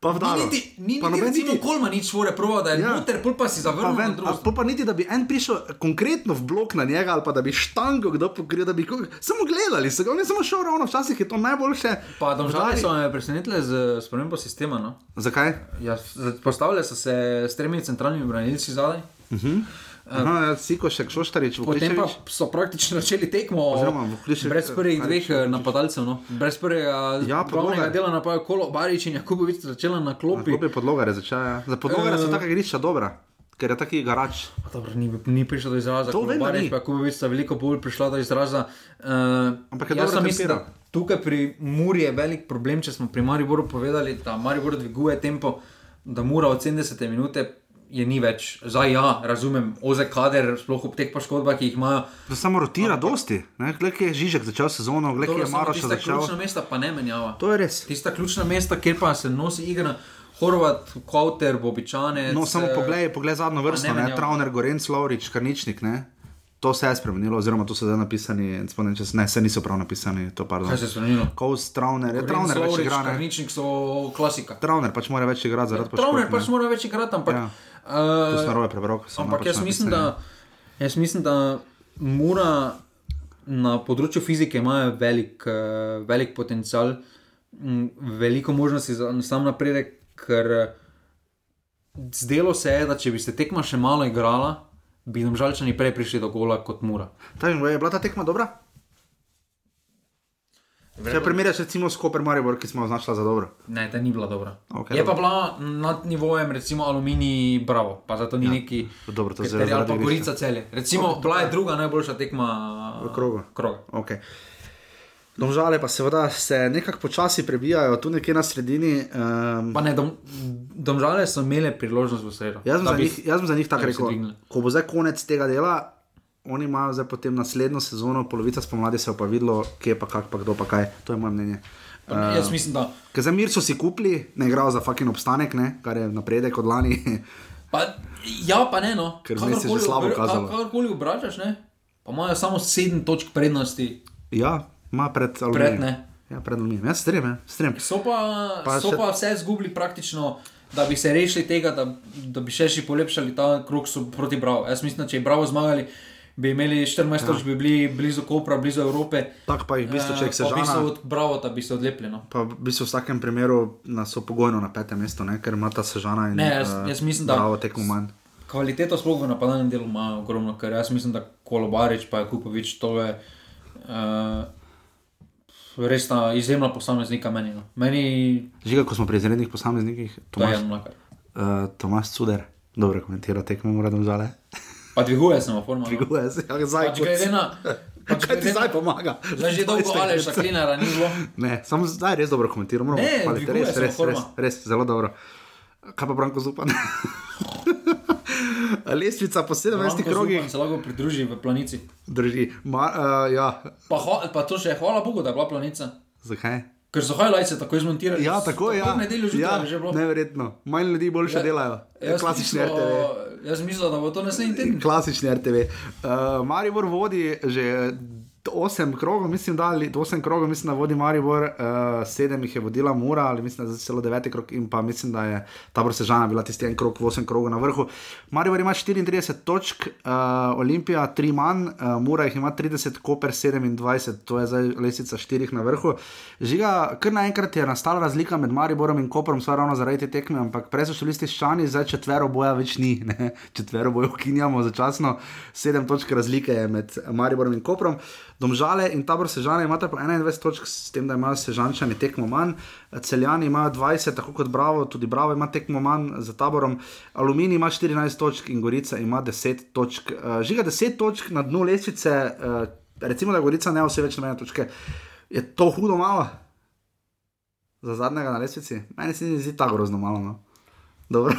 Pa vdalo. Ni niti, ni Pa niti recimo niti- Kolma nič svore prvo, da je Ja. noter, pol pa si Pa, zavrnil ven, na drugo. a pol pa niti, da bi en prišel konkretno v blok na njega, ali pa da bi štango kdo pokril, da bi samo gledali, se ga on je samo šel ravno, včasih je to najboljše. Pa domžale so me presenetile z spremembo sistema. No? Zakaj? Ja, postavljali so se s tremi centralnimi branilci zadaj. Uh -huh. Aha, ja, Sikošek, Šoštarič, Potem pa Vukličevič. so praktično začeli tekmo Oziroma, brez prvih dveh eh, napadalcev, no. brez prvega Ja, glavnega podloga. dela napada Kolo Barič in Jakubovič začela na klopi. Klopi podloga je začela. Ja. Za podloga so Eh. taka igrišča dobra, ker je taki garač. Dobro, ni, ni prišlo do izraza, To vem, da Barič ni. pa Jakubovič sta veliko bolj prišla do izraza. Uh, Ampak je jaz dobro sem mislim, da tukaj pri Muri je velik problem, če smo pri Mariboru povedali, da Maribor dviguje tempo, da mora od 70 minute. Je ni več, zdaj ja, razumem, ozek kader, sploh ob teh poškodbah, ki jih imajo. Da samo rotira dosti. Glede, je Žižek začel sezono, glede, je Maroš začel. Ključna mesta pa ne menjava. To je res. Tista ključna mesta, kjer pa se nosi igra, Horvat, Kauter, Bobičane. No, samo poglej, poglej zadnjo vrsto, ne, menjava. Travner, Gorenc, Lovrič, Karničnik, ne. To se je spremenilo, oziroma to so zdaj napisani, spomnim, če se ne, se niso prav napisani. To, pardon. Kaj se je spremenilo? Kous, Travner, je Travner več igra. ne. Karničnik so klasika. Travner pač mora več igrati zaradi Travner poškodb. pač ne. mora več igrati, ampak. Ja. Uh, To sem narobe prebral, ko sem Ampak napačno jaz mislim, da, jaz mislim, da mora na področju fizike ima velik, uh, velik potencial, veliko možnosti za sam napredek, ker eh, zdelo se je, da če bi se tekma še malo igrala, bi nam žalčani prej prišli do gola kot mura. Ta, je bila ta tekma dobra? Če primerjaš recimo s Koper Maribor, ki smo jo znašli za dobro. Ne, ta ni bila dobra. Okej, je pa dobro. bila nad nivojem, recimo Aluminij, Bravo, pa zato ni ja. neki. Dobro, to je zelo ali pa Gorica celje. Recimo, Ok, bila je druga najboljša tekma V krogu. kroga. Okay. Domžale pa seveda se nekako počasi prebijajo, tu nekje na sredini. Um, Pa ne, dom, domžale so imele priložnost v sredo. jaz, sem za bi- njih, jaz sem za njih tako rekel, ko bo zdaj konec tega dela, oni imajo zdaj potem naslednjo sezono, polovica spomladi se bo pa videlo, kje je pa kak, pa kdo pa kaj. To je moje mnenje. Pa ne, jaz mislim, da- Ker za mir so si kupili, ne igrajo za fucking obstanek, ne, kar je napredek od lani. Pa, ja, pa ne, no. Ker zdaj se je že slabo obr- kazalo. Kakorkoli obračaš, ne, pa imajo samo sedem točk prednosti. ja, ima pred Pred, aluminijem. ne. Ja, pred aluminijem. Jaz strem, ja, strem. So pa, Pa so še- pa vse izgubili praktično, da bi se rešili tega, da, da bi še še polepšali ta krok so proti Bravo. Jaz mislim, da če bi Bravo zmagali, bi imeli 14 Ja. točk, bi bili blizu Kopra, blizu Evrope. Tako pa jih v bistvu, če Eh, pa v bistvu sežana- od Bravo, da bi se odlepili. No. Pa v bistvu v vsakem primeru nas so pogojno na petem mestu, ne? ker ima ta sežana in Ne, jaz- eh, jaz mislim, da- Bravo tekmo manj. Kvaliteto sploh v napadalnem delu ima ogromno, ker jaz mislim, da Kolobarič pa je Kupovič to je uh, res ta izjemna posameznika meni. No. Meni Žiga, ko smo pri izrednih posameznikih, to je Tomaš, Tomaš Cuder, dobro komentira tekmo, moram žale. Pa dviguje se mu forma. Dviguje se, ja, zdaj Pač glede na. Pač Kaj ti zdaj pomaga? Zdaj že dolgo Aleša Klinara ni bilo. Ne, samo zdaj res dobro komentiram, moramo Ne, pohvaliti. dviguje res, res, res, res, zelo dobro. Kaj pa Branko Zupan? Lestvica po 17 Branko krogih. Se lahko pridruži v planici. Drži. Ma, uh, ja. Pa, hva- pa to še je hvala Bogu, da je bila planica. Zakaj? Ker so highlights tako izmontirali. Ja, tako je. Ja. Nedeljo že ja, že bilo. neverjetno. Manj ljudi boljše Ja, delajo. jaz Klasični mislil, RTV. Jaz mislim, da bo to naslednji teden. Klasični RTV. Uh, Maribor vodi že osem krogov, mislim, da ali osem krogov, mislim, da vodi Maribor, uh, sedem jih je vodila Mura, ali mislim, da je celo deveti krog in pa mislim, da je tabor Sežana bila tisti en krog, osem krogov na vrhu. Maribor ima 34 točk, uh, Olimpija 3 manj, uh, Mura jih ima 30, Koper 27, to je zdaj lesica štirih na vrhu. Žiga, kar naenkrat je nastala razlika med Mariborom in Koperom, stvar ravno zaradi te tekme, ampak prej so šli stiščani, zdaj četvero boja več ni, ne? četvero boja ukinjamo začasno, sedem točk razlike je med Mariborom in Koprom. Domžale in tabor Sežane imate po 21 točk, s tem, da imajo Sežančani tekmo manj, Celjani imajo 20, tako kot Bravo, tudi Bravo ima tekmo manj za taborom, Aluminij ima 14 točk in Gorica ima 10 točk. Uh, žiga 10 točk na dnu lestvice, uh, recimo, da Gorica ne vse več na ene točke. Je to hudo malo? Za zadnjega na lestvici? Meni se ne zdi tako grozno malo. No? Dobro.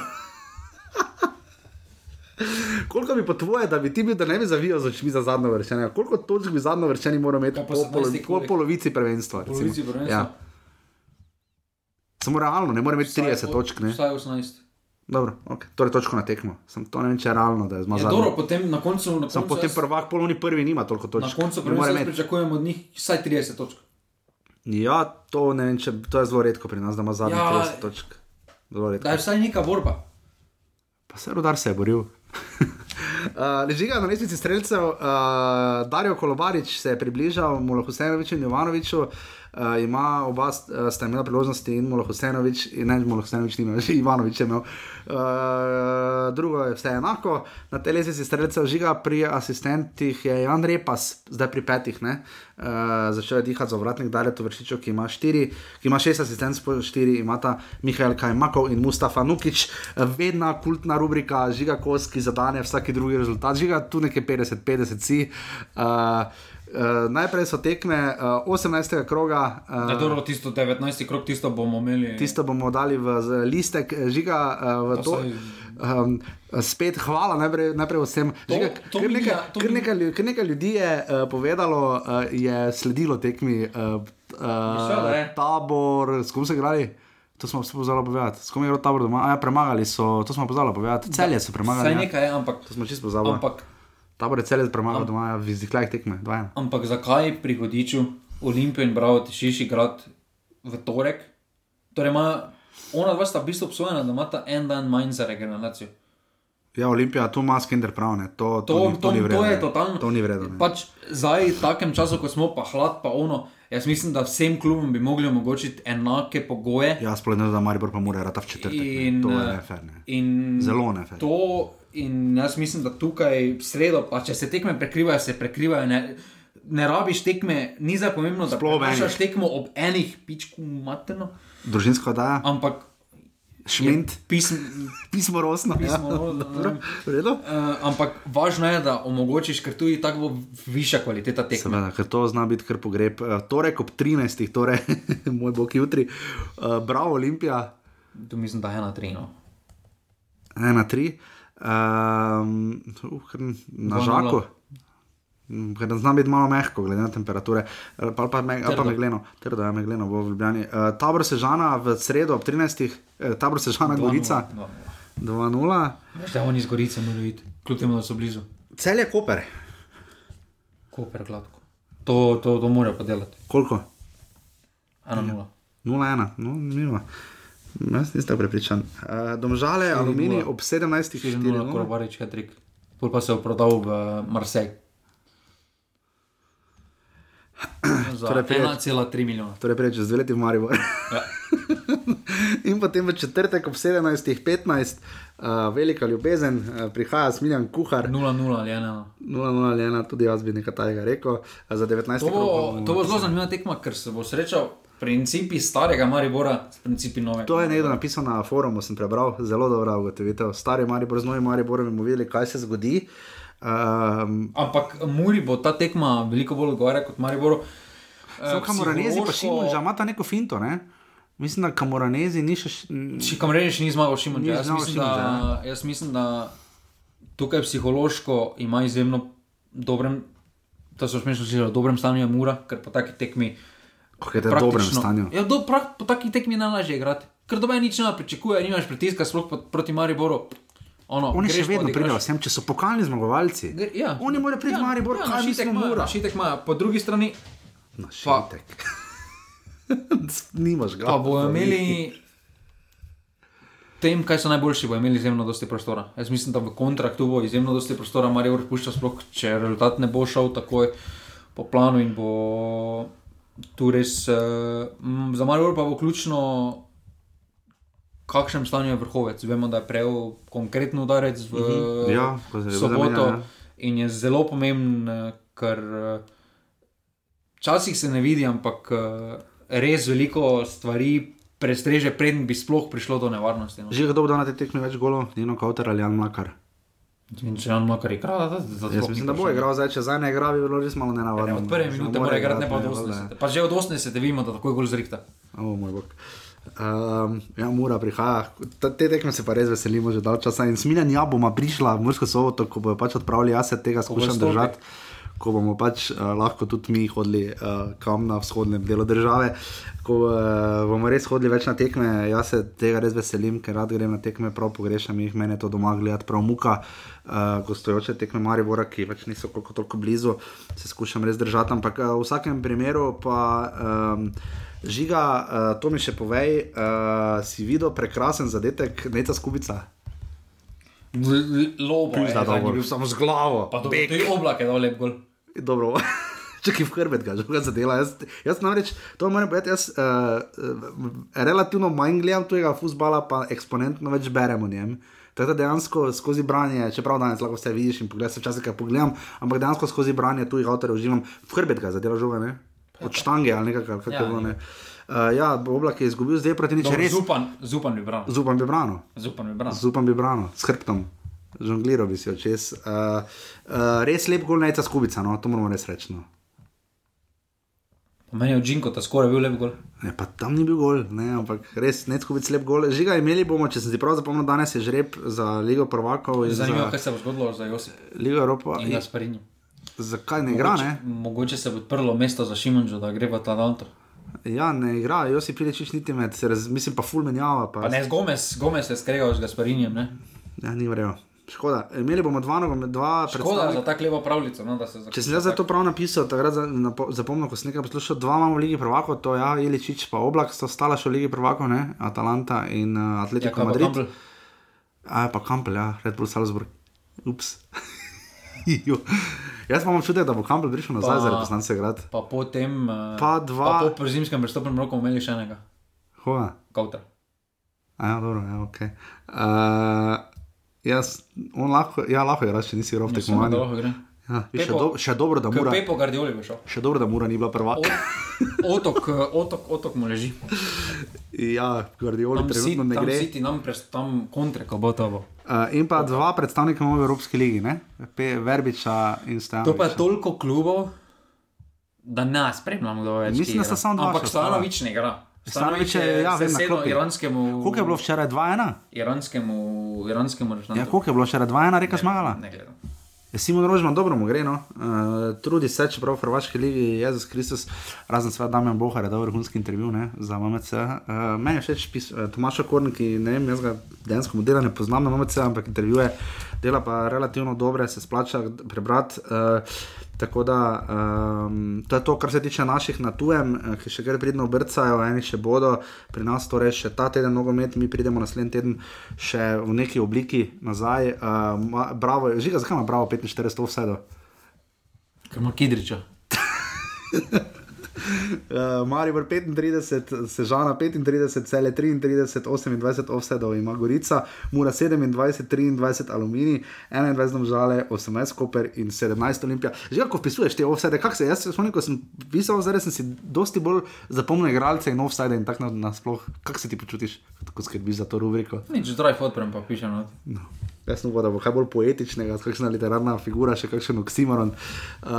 Koliko bi po tvoje, da bi ti bil, da ne bi zavijal z očmi za zadnjo vršenje? Koliko točk bi zadnjo vršenje moral imeti po, polovi, po polovici prvenstva? recimo? Polovici prvenstva? Ja. Samo realno, ne more imeti 30 točk. Ne? Vsaj 18. Dobro, okay. torej točko na tekmo. Sem to ne vem, če je realno, da je Ja, zmazano. dobro, potem na koncu, na Sam koncu potem jaz- prvak polovni prvi nima toliko Na točk. koncu Ne more prvenstva jaz imeti. pričakujem od njih vsaj 30 točk. Ja, to vem, če to je zelo redko pri nas, da ima zadnji Ja. 30 točk. Da je vsaj neka borba. Pa se rodar se je boril. Uh, Ležiga na lestvici streljcev, uh, Darijo Kolobarič se je približal Molo Husenoviču in Jovanoviču, uh, ima oba uh, sta imela priložnosti in Molo Husenovič, in ne Molo Husenovič, nima, že Ivanovič je imel. Uh, drugo je vse enako, na tej lestvici streljcev žiga pri asistentih je Jan Repas, zdaj pri petih, ne? Uh, začel je dihati za vratnik Dalje Tovršičev, ki ima štiri, ki ima šest asistentov, po štiri imata Mihajl Kajmakov in Mustafa Nukič, vedna kultna rubrika, žiga kos, ki zadane vsaki drugi rezultat, žiga tu nekaj 50-50 si. Uh, Uh, najprej so tekme uh, 18. kroga. Uh, Ja, dobro, tisto 19. krok, tisto bomo imeli. Tisto bomo dali v listek, eh, žiga uh, v to. saj- Um, spet hvala najprej, najprej vsem. Žiga, to kar, nekaj, to kar, nekaj, kar nekaj ljudi je uh, povedalo, uh, je sledilo tekmi. Uh, uh, tabor, s kom so igrali? To smo se pozvali povedati. S kom je igral tabor doma? A ja, premagali so, to smo pozvali povedati. Celje so premagali. Vsaj ja. nekaj je, ampak. To smo čisto pozvali. Ampak, Tabor je celje premagal doma, ja, v izdihlajih tekme. 2-1. ampak zakaj pri Hodiču Olimpijo in Bravo težiš igrati v torek? Torej, ima, ona dva sta v bistvu obsojena, da imata en dan manj za regeneracijo. Ja, Olimpija, tu ima Skinder prav, ne. To, to, To, ni, to, to, ni to, vredno, to je ne. totalno. To ni vredno. ne. Pač zdaj, v takem času, ko smo pa hlad, pa ono, jaz mislim, da vsem klubom bi mogli omogočiti enake pogoje. Ja, sploh ne, da Maribor pa mora rata v četrtek. ne. In, to je eh, nefer. Ne. In Zelo nefer. To, in jaz mislim, da tukaj sredo, pa če se tekme prekrivajo, se prekrivajo. Ne, ne rabiš tekme, ni za pomembno, da enih. prenašaš tekmo ob enih, pičku materno. Družinsko da. Ampak. Šmint. Pism, pismo rosno. Pismo ja. rosno, v redu. Uh, ampak važno je, da omogočiš, ker tu je tako višja kvaliteta tekme. Seveda, ker to zna biti kar pogreb. Uh, torek ob 13. torej, moj bog jutri, uh, bravo Olimpija. Tu mislim, da je ena tri. No. 1-3. Um, uh, na 2:0. žaku. Ker zna biti malo mehko, glede na temperature, ali pa, ali pa, me, ali pa Trdo. megleno, trdo je megleno bo v Ljubljani. Uh, tabor Sežana v sredo ob 13. Uh, tabor Sežana Gorica 2-0. Veš, da oni iz Gorice morajo iti, kljub temu, da so blizu. Cel je Koper. Koper gladko. To, to, to morajo podelati. Koliko? 1-0. 0-1, no, zanimivo. Jaz nisem tako prepričan. Uh, domžale, aluminij ob 17. 4-0, 4-0. Korobarič, Hedrik. Pol pa se je prodal v Marseille. Za Torej prijed- 1,3 milijona. Torej, prej čez dve leti v Mariboru. Ja. In potem v četrtek ob 17.15, uh, velika ljubezen, uh, prihaja Smiljan Kuhar. 0-0 ali 1. 0-0 ali 1, tudi jaz bi nekaj takega rekel. Uh, za 19. To bo, to bo zelo zanimiva tekma, ker se bo srečal principi starega Maribora principi novega. To je nekdo napisal na forumu, sem prebral, zelo dobra ugotovitev. Stari Maribor z novim Mariborom bomo videli, kaj se zgodi. Um, Ampak Muri bo ta tekma veliko bolj odgovarjala kot Mariboru. Samo Kamoranezi pa Šimon, že imata neko finto, ne? Mislim, da Kamoranezi ni še. Ši Kamoranezi ni zmagal Šimon. Ni Jaz, mislim, Šimundža, da- jaz mislim, da tukaj psihološko ima izjemno dobrem, to so smešno slišali, v dobrem stanju Mura, ker po taki tekmi. Kaj je to v dobrem stanju? Ja, do, pra, po taki tekmi je najlažje igrati. Ker dobe nič ne pričakuje, nimaš pritiska, sploh proti Mariboru. Ono, Oni še vedno pridejo sem, če so pokalni zmagovalci. Gre- Ja. Oni morajo priti v Maribor, ja, kaj mi našitek smo imajo, mura. Našitek ima, po drugi strani Našitek. Nimaš ga. pa bojo imeli. Tem, kaj so najboljši, bo imeli izjemno dosti prostora. Jaz mislim, da v kontraktu bo izjemno dosti prostora, Marijo pušča, sploh če rezultat ne bo šel takoj po planu in bo tu res. Uh, za Marijo pa bo ključno, v kakšnem stanju je vrhovec. Vemo, da je prejel konkreten udarec v Mhm. Ja, ko se je soboto zamenjal, ja. in je zelo pomemben, eh, ker eh, včasih se ne vidi, ampak res veliko stvari prestreže, preden bi sploh prišlo do nevarnosti. No. Že kdo dal na te tekme več golov, Nino Kauter ali Jan Mlakar? In če on makar igra, da, da, da Jaz mislim, da bo igral zdaj, če zdaj ne igra, bi bilo res malo nenavadno. Od prve minute mora igrati, ne pa od valjda. 80. Pa že od 80 vidimo, da takoj gol zrihta. O moj bog. Um, ja, mora prihaja. Te tekme se pa res veselimo že dal časa. In smiljen ja bomo prišla v Mursko soboto, ko bojo pač odpravili, jaz se tega skušam stopi. držati. Ko bomo pač uh, lahko tudi mi hodili uh, kam na vzhodnem delu države, ko uh, bomo res hodili več na tekme, jaz se tega res veselim, ker rad grem na tekme, prav pogrešam jih, meni je to doma gledati, prav muka, uh, gostujoče tekme Maribora, ki več niso koliko toliko blizu, se skušam res držati, ampak uh, v vsakem primeru pa. Um, Žiga, uh, to mi še povej, uh, si videl prekrasen zadetek, neca skupica. Lobo, Pizda, je, dobro, bil. samo z glavo. Pa Bek. tudi oblak je dal lep gol. Dobro, čakaj v hrbet ga, že zadela. Jaz, jaz namreč, to moram povedati, jaz uh, relativno manj gledam tujega futbola, pa eksponentno več berem o njem. Tako da dejansko skozi branje, čeprav danes lahko vse vidiš in pogledaš, včasih kaj pogledam, ampak dejansko skozi branje tujih avtorjev uživam. V hrbet ga zadela žoga, ne? Od štange ali nekaj, kako Ja, je bilo. Ne? Uh, ja, oblak je izgubil, zdaj proti Dobro, res. Zupan, zupan bi bral. Zupan bi branil. Zupan bi bral. Z upam bi branil, s hrbtom, žongliral bi si očes. Uh, uh, res lep gol, najca skubica, no, to moramo res reči. No. Meni je od Džinko ta skoraj bil lep gol. Ne, pa tam ni bil gol, ne, ampak res ne skubic lep gol. Žiga imeli bomo, če sem si prav zapomnil, danes je žreb za Ligo prvakov. Zanimivo, za kaj se bo zgodilo za Josip. Ligo Evropa. In Gasparini. Zakaj ne igra, ne? Mogoče se bo odprlo mesto za Šimunžo, da gre v Atalanto. Ja, ne igra, Josip Pilečič niti med, se raz, mislim pa ful menjava. Pa, Pa ne, z Gomez, Gomez je skregal z Gasparinjem, ne? Ja, ni vrejo. Škoda, imeli bomo dva, dva Škoda predstavnika. za tako lepo pravljico, no, da se Če sem jaz zdaj to prav napisal, takrat za- napo- zapomnil, ko sem nekaj poslušal, dva imamo v Ligi prvakov, to je ja, Iličič pa Oblak, sta ostala še v Ligi prvakov, ne? Atalanta in uh, Ja, Atletico pa Madrid. Campbell? A pa Kampel, ja, Red Bull Salzburg. Ups. Jo. Jaz pa imam čutek, da bo Kampel prišel nazaj za reprezentance igrati. Pa potem. eh, Pa dva- Pa po zimskem prestopnem roku imeli še enega. Hova. Kauter. A ja, dobro, ja, ok. Uh, jaz, on lahko, ja, lahko igraš, če nisi rov tekmovanja. lahko igra. Ja, še, do, še dobro, da mora. Pepo Guardioli bo šel. Še dobro, da mora ni bila prva. Otok, eh, otok, otok mu leži. Ja, Guardioli Tam si, trenutno ne tam gre. si ti nam pres, tam kontre, ko bo to bo. Uh, in pa dva predstavnika imamo v Evropski ligi, ne? Pe, Verbiča in Stojanoviča. To pa je toliko klubov, da ne spremljamo, kdo več. Mislim, da sta samo dva Ampak. Stanovič ne igra. Stanovič je, ja, vem, klopi. iranskemu. Koliko je bilo včeraj 2-1? Iranskemu, iranskemu režimu. Ja, koliko je bilo včeraj 2-1, reka zmagala? Ne gledam. Je Simon Rožman dobro mu gre, no? uh, trudi se, čeprav v Hrvaški ligi Jezus Kristus, razen sveta Damjan Bohar, je dal vrhunski intervju ne, za MMC. Uh, meni je všeč pis, uh, Tomaša Korn, ki ne vem, jaz ga dejansko modela ne poznam na MMC, ampak intervjuje dela pa relativno dobre, se splača prebrati. Uh, Tako da um, to je to, kar se tiče naših na tujem, eh, ki še kar pridno brcajo, eni še bodo, pri nas torej še ta teden nogomet, mi pridemo naslednji teden še v neki obliki nazaj. Uh, bravo, žiga, zakaj ima bravo 45 offsedo? Ker ima Kidriča. Uh, Maribor 35, Sežana 35, Cele 33, 28 offsetov ima Gorica, Mura 27, 23 Aluminij, 21 Domžale, 18 Koper in 17 Olimpija. Že kako pisuješ te offsete, kak se jaz spomnim, ko sem pisal, zdaj sem si dosti bolj zapomnil igralce in offsete in tako na- nasploh. Kako se ti počutiš, ko skrbiš za to rubriko? Nič, drive odprem pa pišem. No. Jaz sem upal, da bo kaj bolj poetičnega, kakšna literarna figura, še kakšen oksimoron. Uh,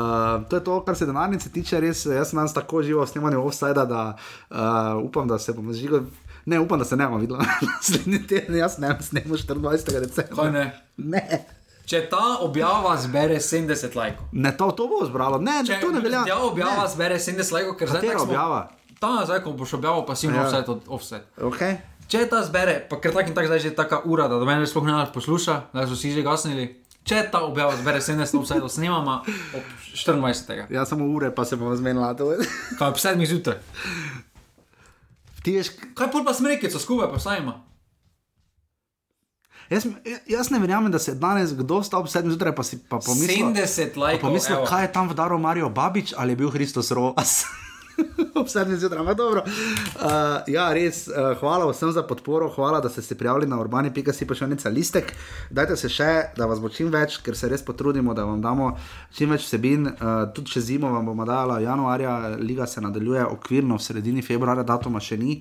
to je to, kar se denarnice tiče, res. Jaz sem danes tako živo v snemanju offside, da uh, upam, da se bom živel. Ne, upam, da se ne bomo videli naslednji teden, jaz ne snemo 24. decembra. Ne? Ne. Če ta objava zbere 70 lajkov. Ne, to, to bo zbralo, ne, Če to ne velja. Ta objava Ne. zbere 70 lajkov, ker zdaj Katera tako smo- objava? Ta, zdaj ko boš objavil pasivno Ja. offset od offset. Okay. Če ta zbere, pa ker tako in tako zdaj že taka ura, da do mene sploh ne več posluša, da so vsi že gasnili. Če ta objava zbere 70 offside, snemamo ob 24. Ja, samo ure, pa se bomo zmenili. Kaj ob 7 zjutraj. Ti veš, Kaj pol pa smreke, so skupaj, pa vsaj ima. Jaz, jaz ne verjamem, da se je danes kdo vstal ob 7 zjutraj, pa si pa pomislil, 70 pa lajkov, pomislil evo. kaj je tam vdaril Marijo Babič ali je bil Hristos Roas. ob 7 zjutraj, ampak dobro. Uh, ja, res, uh, hvala vsem za podporo, hvala, da ste se prijavili na urbani.si pošiljnica listek. Dajte se še, da vas bo čim več, ker se res potrudimo, da vam damo čim več vsebin. Uh, tudi čez zimo vam bomo dala, januarja, liga se nadaljuje okvirno, v sredini februarja, datuma še ni.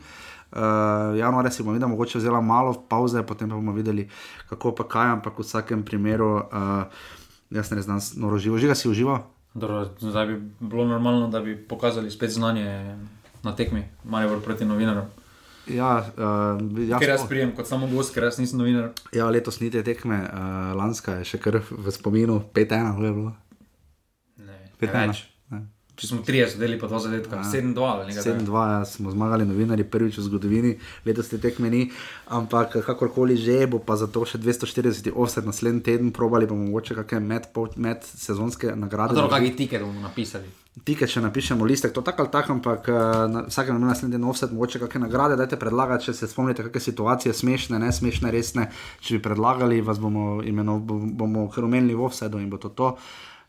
Uh, januarja si bomo videli, mogoče vzela malo pauze, potem pa bomo videli, kako pa kaj, ampak v vsakem primeru, uh, jaz ne znam, noro živo, žiga si užival. Dobro, zdaj bi bilo normalno, da bi pokazali spet znanje na tekmi, Maribor proti novinarjem. Ja, uh, ja, Ker jaz prijem kot samo gost, ker jaz nisem novinar. Ja, letos ni te tekme, uh, lanska je še kar v spominu, 5-1, kako je bilo. Ne, 5-1. Če smo 30 zadeli, pa 2 zadetka, 7-2 ali nekaj. takega. 7-2 ja, smo zmagali novinari prvič v zgodovini, letos te tekme ni, ampak kakorkoli že bo pa za to še 240 offset naslednji teden, probali bomo mogoče kakšne med, med sezonske nagrade. Dobiti. kakšni tiket bomo napisali. Tike, če napišemo listek, to tako ali tako, ampak uh, na vsakem naslednjem tednu offset, mogoče kakšne nagrade, dajte predlagati, če se spomnite, kakšne situacije, smešne, ne smešne, resne. Če bi predlagali, vas bomo imenovali, bomo kar omenili v offsetu in bo to to.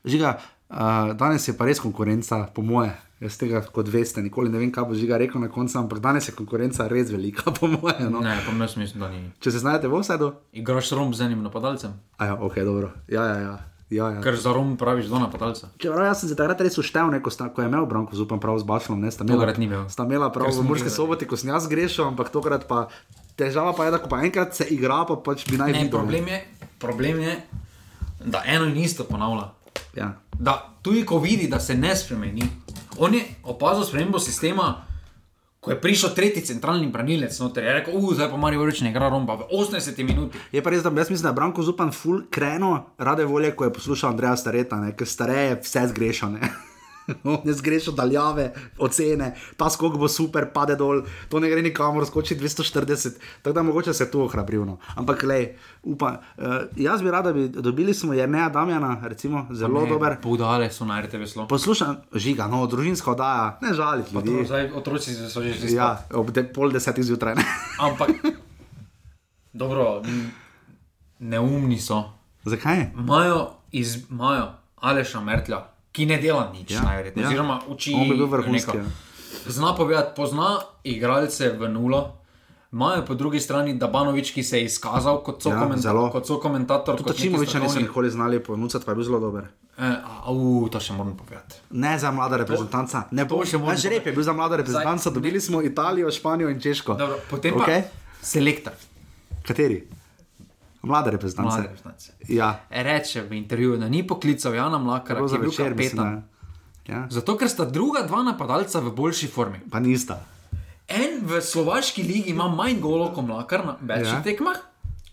Žiga, uh, danes je pa res konkurenca, po moje. Jaz tega, kot veste, nikoli ne vem, kaj bo žiga rekel na koncu, ampak danes je konkurenca res velika, po moje. No. Ne, pa jaz mislim, da ni. Če se znajdete v offsetu, Igraš romb z enim napadalcem, a ja, ok, dobro. Ja, ja, ja. ja, ja. ker za romb praviš dva napadalca. Čeprav jaz sem se takrat res uštev, ne, ko, sta, ko je imel Branko Zupan prav z Bašlom, ne, sta imela, Tokrat ni imel. sta imela prav v Murski soboti, ko sem jaz grešil, ampak tokrat pa težava pa je, da ko pa enkrat se igra, pa pač bi naj Ne, videl. problem je, problem je, da eno in isto ponavlja. Ja. Da tudi ko vidi, da se ne spremeni, on je opazil spremembo sistema. Ko je prišel tretji centralni branilec, noter, je rekel, uh, zdaj pa Marijo Vrč ne igra romba v 80 minuti. Je pa res, da jaz mislim, da je Branko Zupan full kreno, rade volje, ko je poslušal Andreja Stareta, ker stareje vse zgrešane. On je zgrešil daljave, ocene, ta skok bo super, pade dol, to ne gre nikamor, skoči 240, tako da mogoče se tu ohrabril. No. Ampak, lej, upam, uh, jaz bi rad, da bi dobili smo Jerneja Damjana, recimo, zelo Ne, dober. Poudarje so na RTV slo. Poslušaj, žiga, no, družinsko oddaja, ne žaliti Pa ljudi. to, zdaj otroci so že že Ja, ob de, pol desetih zjutraj. Ne? Ampak, dobro, neumni so. Zakaj? Imajo, iz, imajo Aleša Mertlja, ki ne dela nič, Ja, najverjetneje. ja. Oziroma, uči. Bil vrhunski, neko. ja. Zna povedati, pozna igralce v nulo. Imajo po drugi strani Dabanovič, ki se je izkazal kot so, Ja, komenta kot so komentator. Tudi kot neki Čimoviča niso strokovni- nikoli znali ponucati, pa je bil zelo dober. Eh, au, to še moram povedati. Ne za mlada reprezentanca. Ne bo še Naš rep je bil za mlada reprezentanca, dobili smo Italijo, Španijo in Češko. Dobro, potem pa Okej? selektor. Kateri? Mlada reprezentanca. Mlade reprezentance. Ja, Reče v intervjuju, da ni poklical Jana Bilo ki je bil kapetan. ja. Zato, ker sta druga dva napadalca v boljši formi. pa nista. En v slovaški ligi ima manj golov kot Mlakar na večjih Ja. tekmah,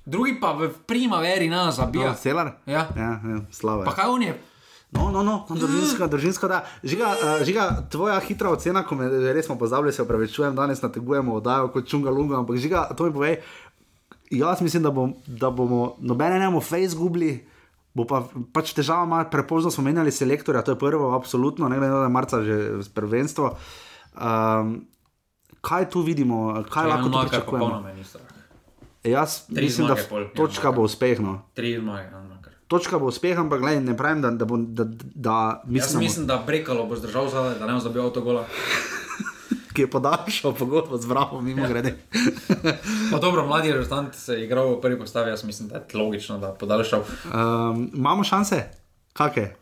drugi pa v primaveri na Ja, zabija. Celar? Ja. Ja, ja slava. Pa kaj on je? No, no, no, no družinsko, družinsko da. Žiga, uh, žiga, tvoja hitra ocena, ko me res smo pozabili, se opravičujem, danes nategujemo oddajo kot čunga lunga, ampak žiga, to mi povej. Jaz mislim, da, bom, da bomo nobene ne bomo face gubili. Bo pa pač težava, ima, prepozno smo menjali selektorja, to je prvo, absolutno, ne glede na to, da je marca že prvenstvo. Um, kaj tu vidimo, kaj lahko tu pričakujemo? strah. Jaz Tri mislim, da zmage pol, točka Jan bo uspeh. No. Tri zmage, Jan Mlakar. Točka bo uspeh, ampak glej, ne pravim, da, da, bo, da, da Jaz mislim, mislim, da Brekalo bo zdržal zadaj, da ne bo zabil avtogola. Ki je podaljšal pogodbo z Bravo, mimo grede. Pa dobro, mladi reprezentant se je igral v prvi postavi, jaz mislim, da je logično, da podaljšal. Um, imamo šanse? Kakšne?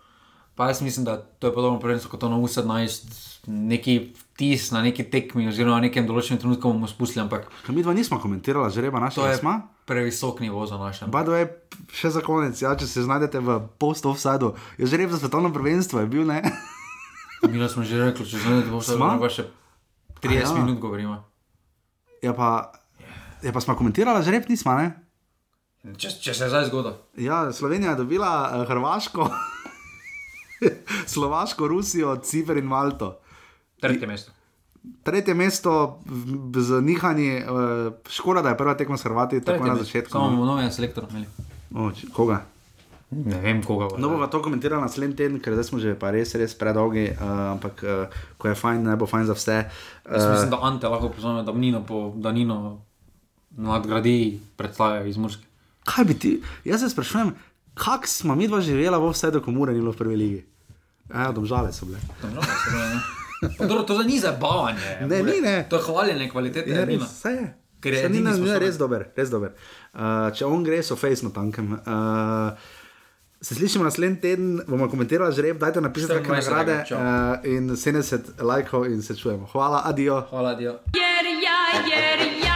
Pa jaz mislim, da to je podobno prvenstvo kot ono U17, neki vtis na neki tekmi, oziroma na nekem določenem trenutku bomo spustili, ampak Kaj mi dva nismo komentirali, žreba to našega je smo? previsok nivo za naše. Bado je še za konec, ja, če se znajdete v post-offsajdu. Je žreb za svetovno prvenstvo, je bil ne. Mi smo že rekli, če znajdete, vse Smo? dobro, še 30 A ja. minut govorimo. Ja, pa, ja, pa smo komentirali, žreb nismo, ne? Če, če se je zdaj zgodilo. Ja, Slovenija je dobila uh, Hrvaško, Slovaško, Rusijo, Ciper in Malto. Tretje mesto. Tretje mesto z nihanji, uh, škoda, da je prva tekma s Hrvati tako na začetku. Samo no. bomo novega selektora imeli. O, č- koga? Ne vem, koga bo. No, bomo to komentirali naslednji teden, ker zdaj smo že pa res, res predolgi, uh, ampak uh, ko je fajn, naj bo fajn za vse. Jaz Uh, mislim, da Ante lahko pozove, da Nino, po, da Nino nadgradi predstave iz Murske. kaj bi ti, jaz se sprašujem, kak smo mi dva živela v vse do komure, ni bilo v prvi ligi. Ja, domžale so bile. Pa Dobro, to ni zabavanje. Ne, ni, ne. To je hvaljenje kvalitete. Nina. res, vse je. Ker je je res dober, res dober. Uh, če on gre, so face na tankem. Uh, Se slišimo naslednji teden, bomo komentirali žreb, dajte napisati kakšne 24. nagrade čau. uh, in 70 lajkov in se čujemo. Hvala, adijo. Hvala, adijo. Jer ja, jer ja, ja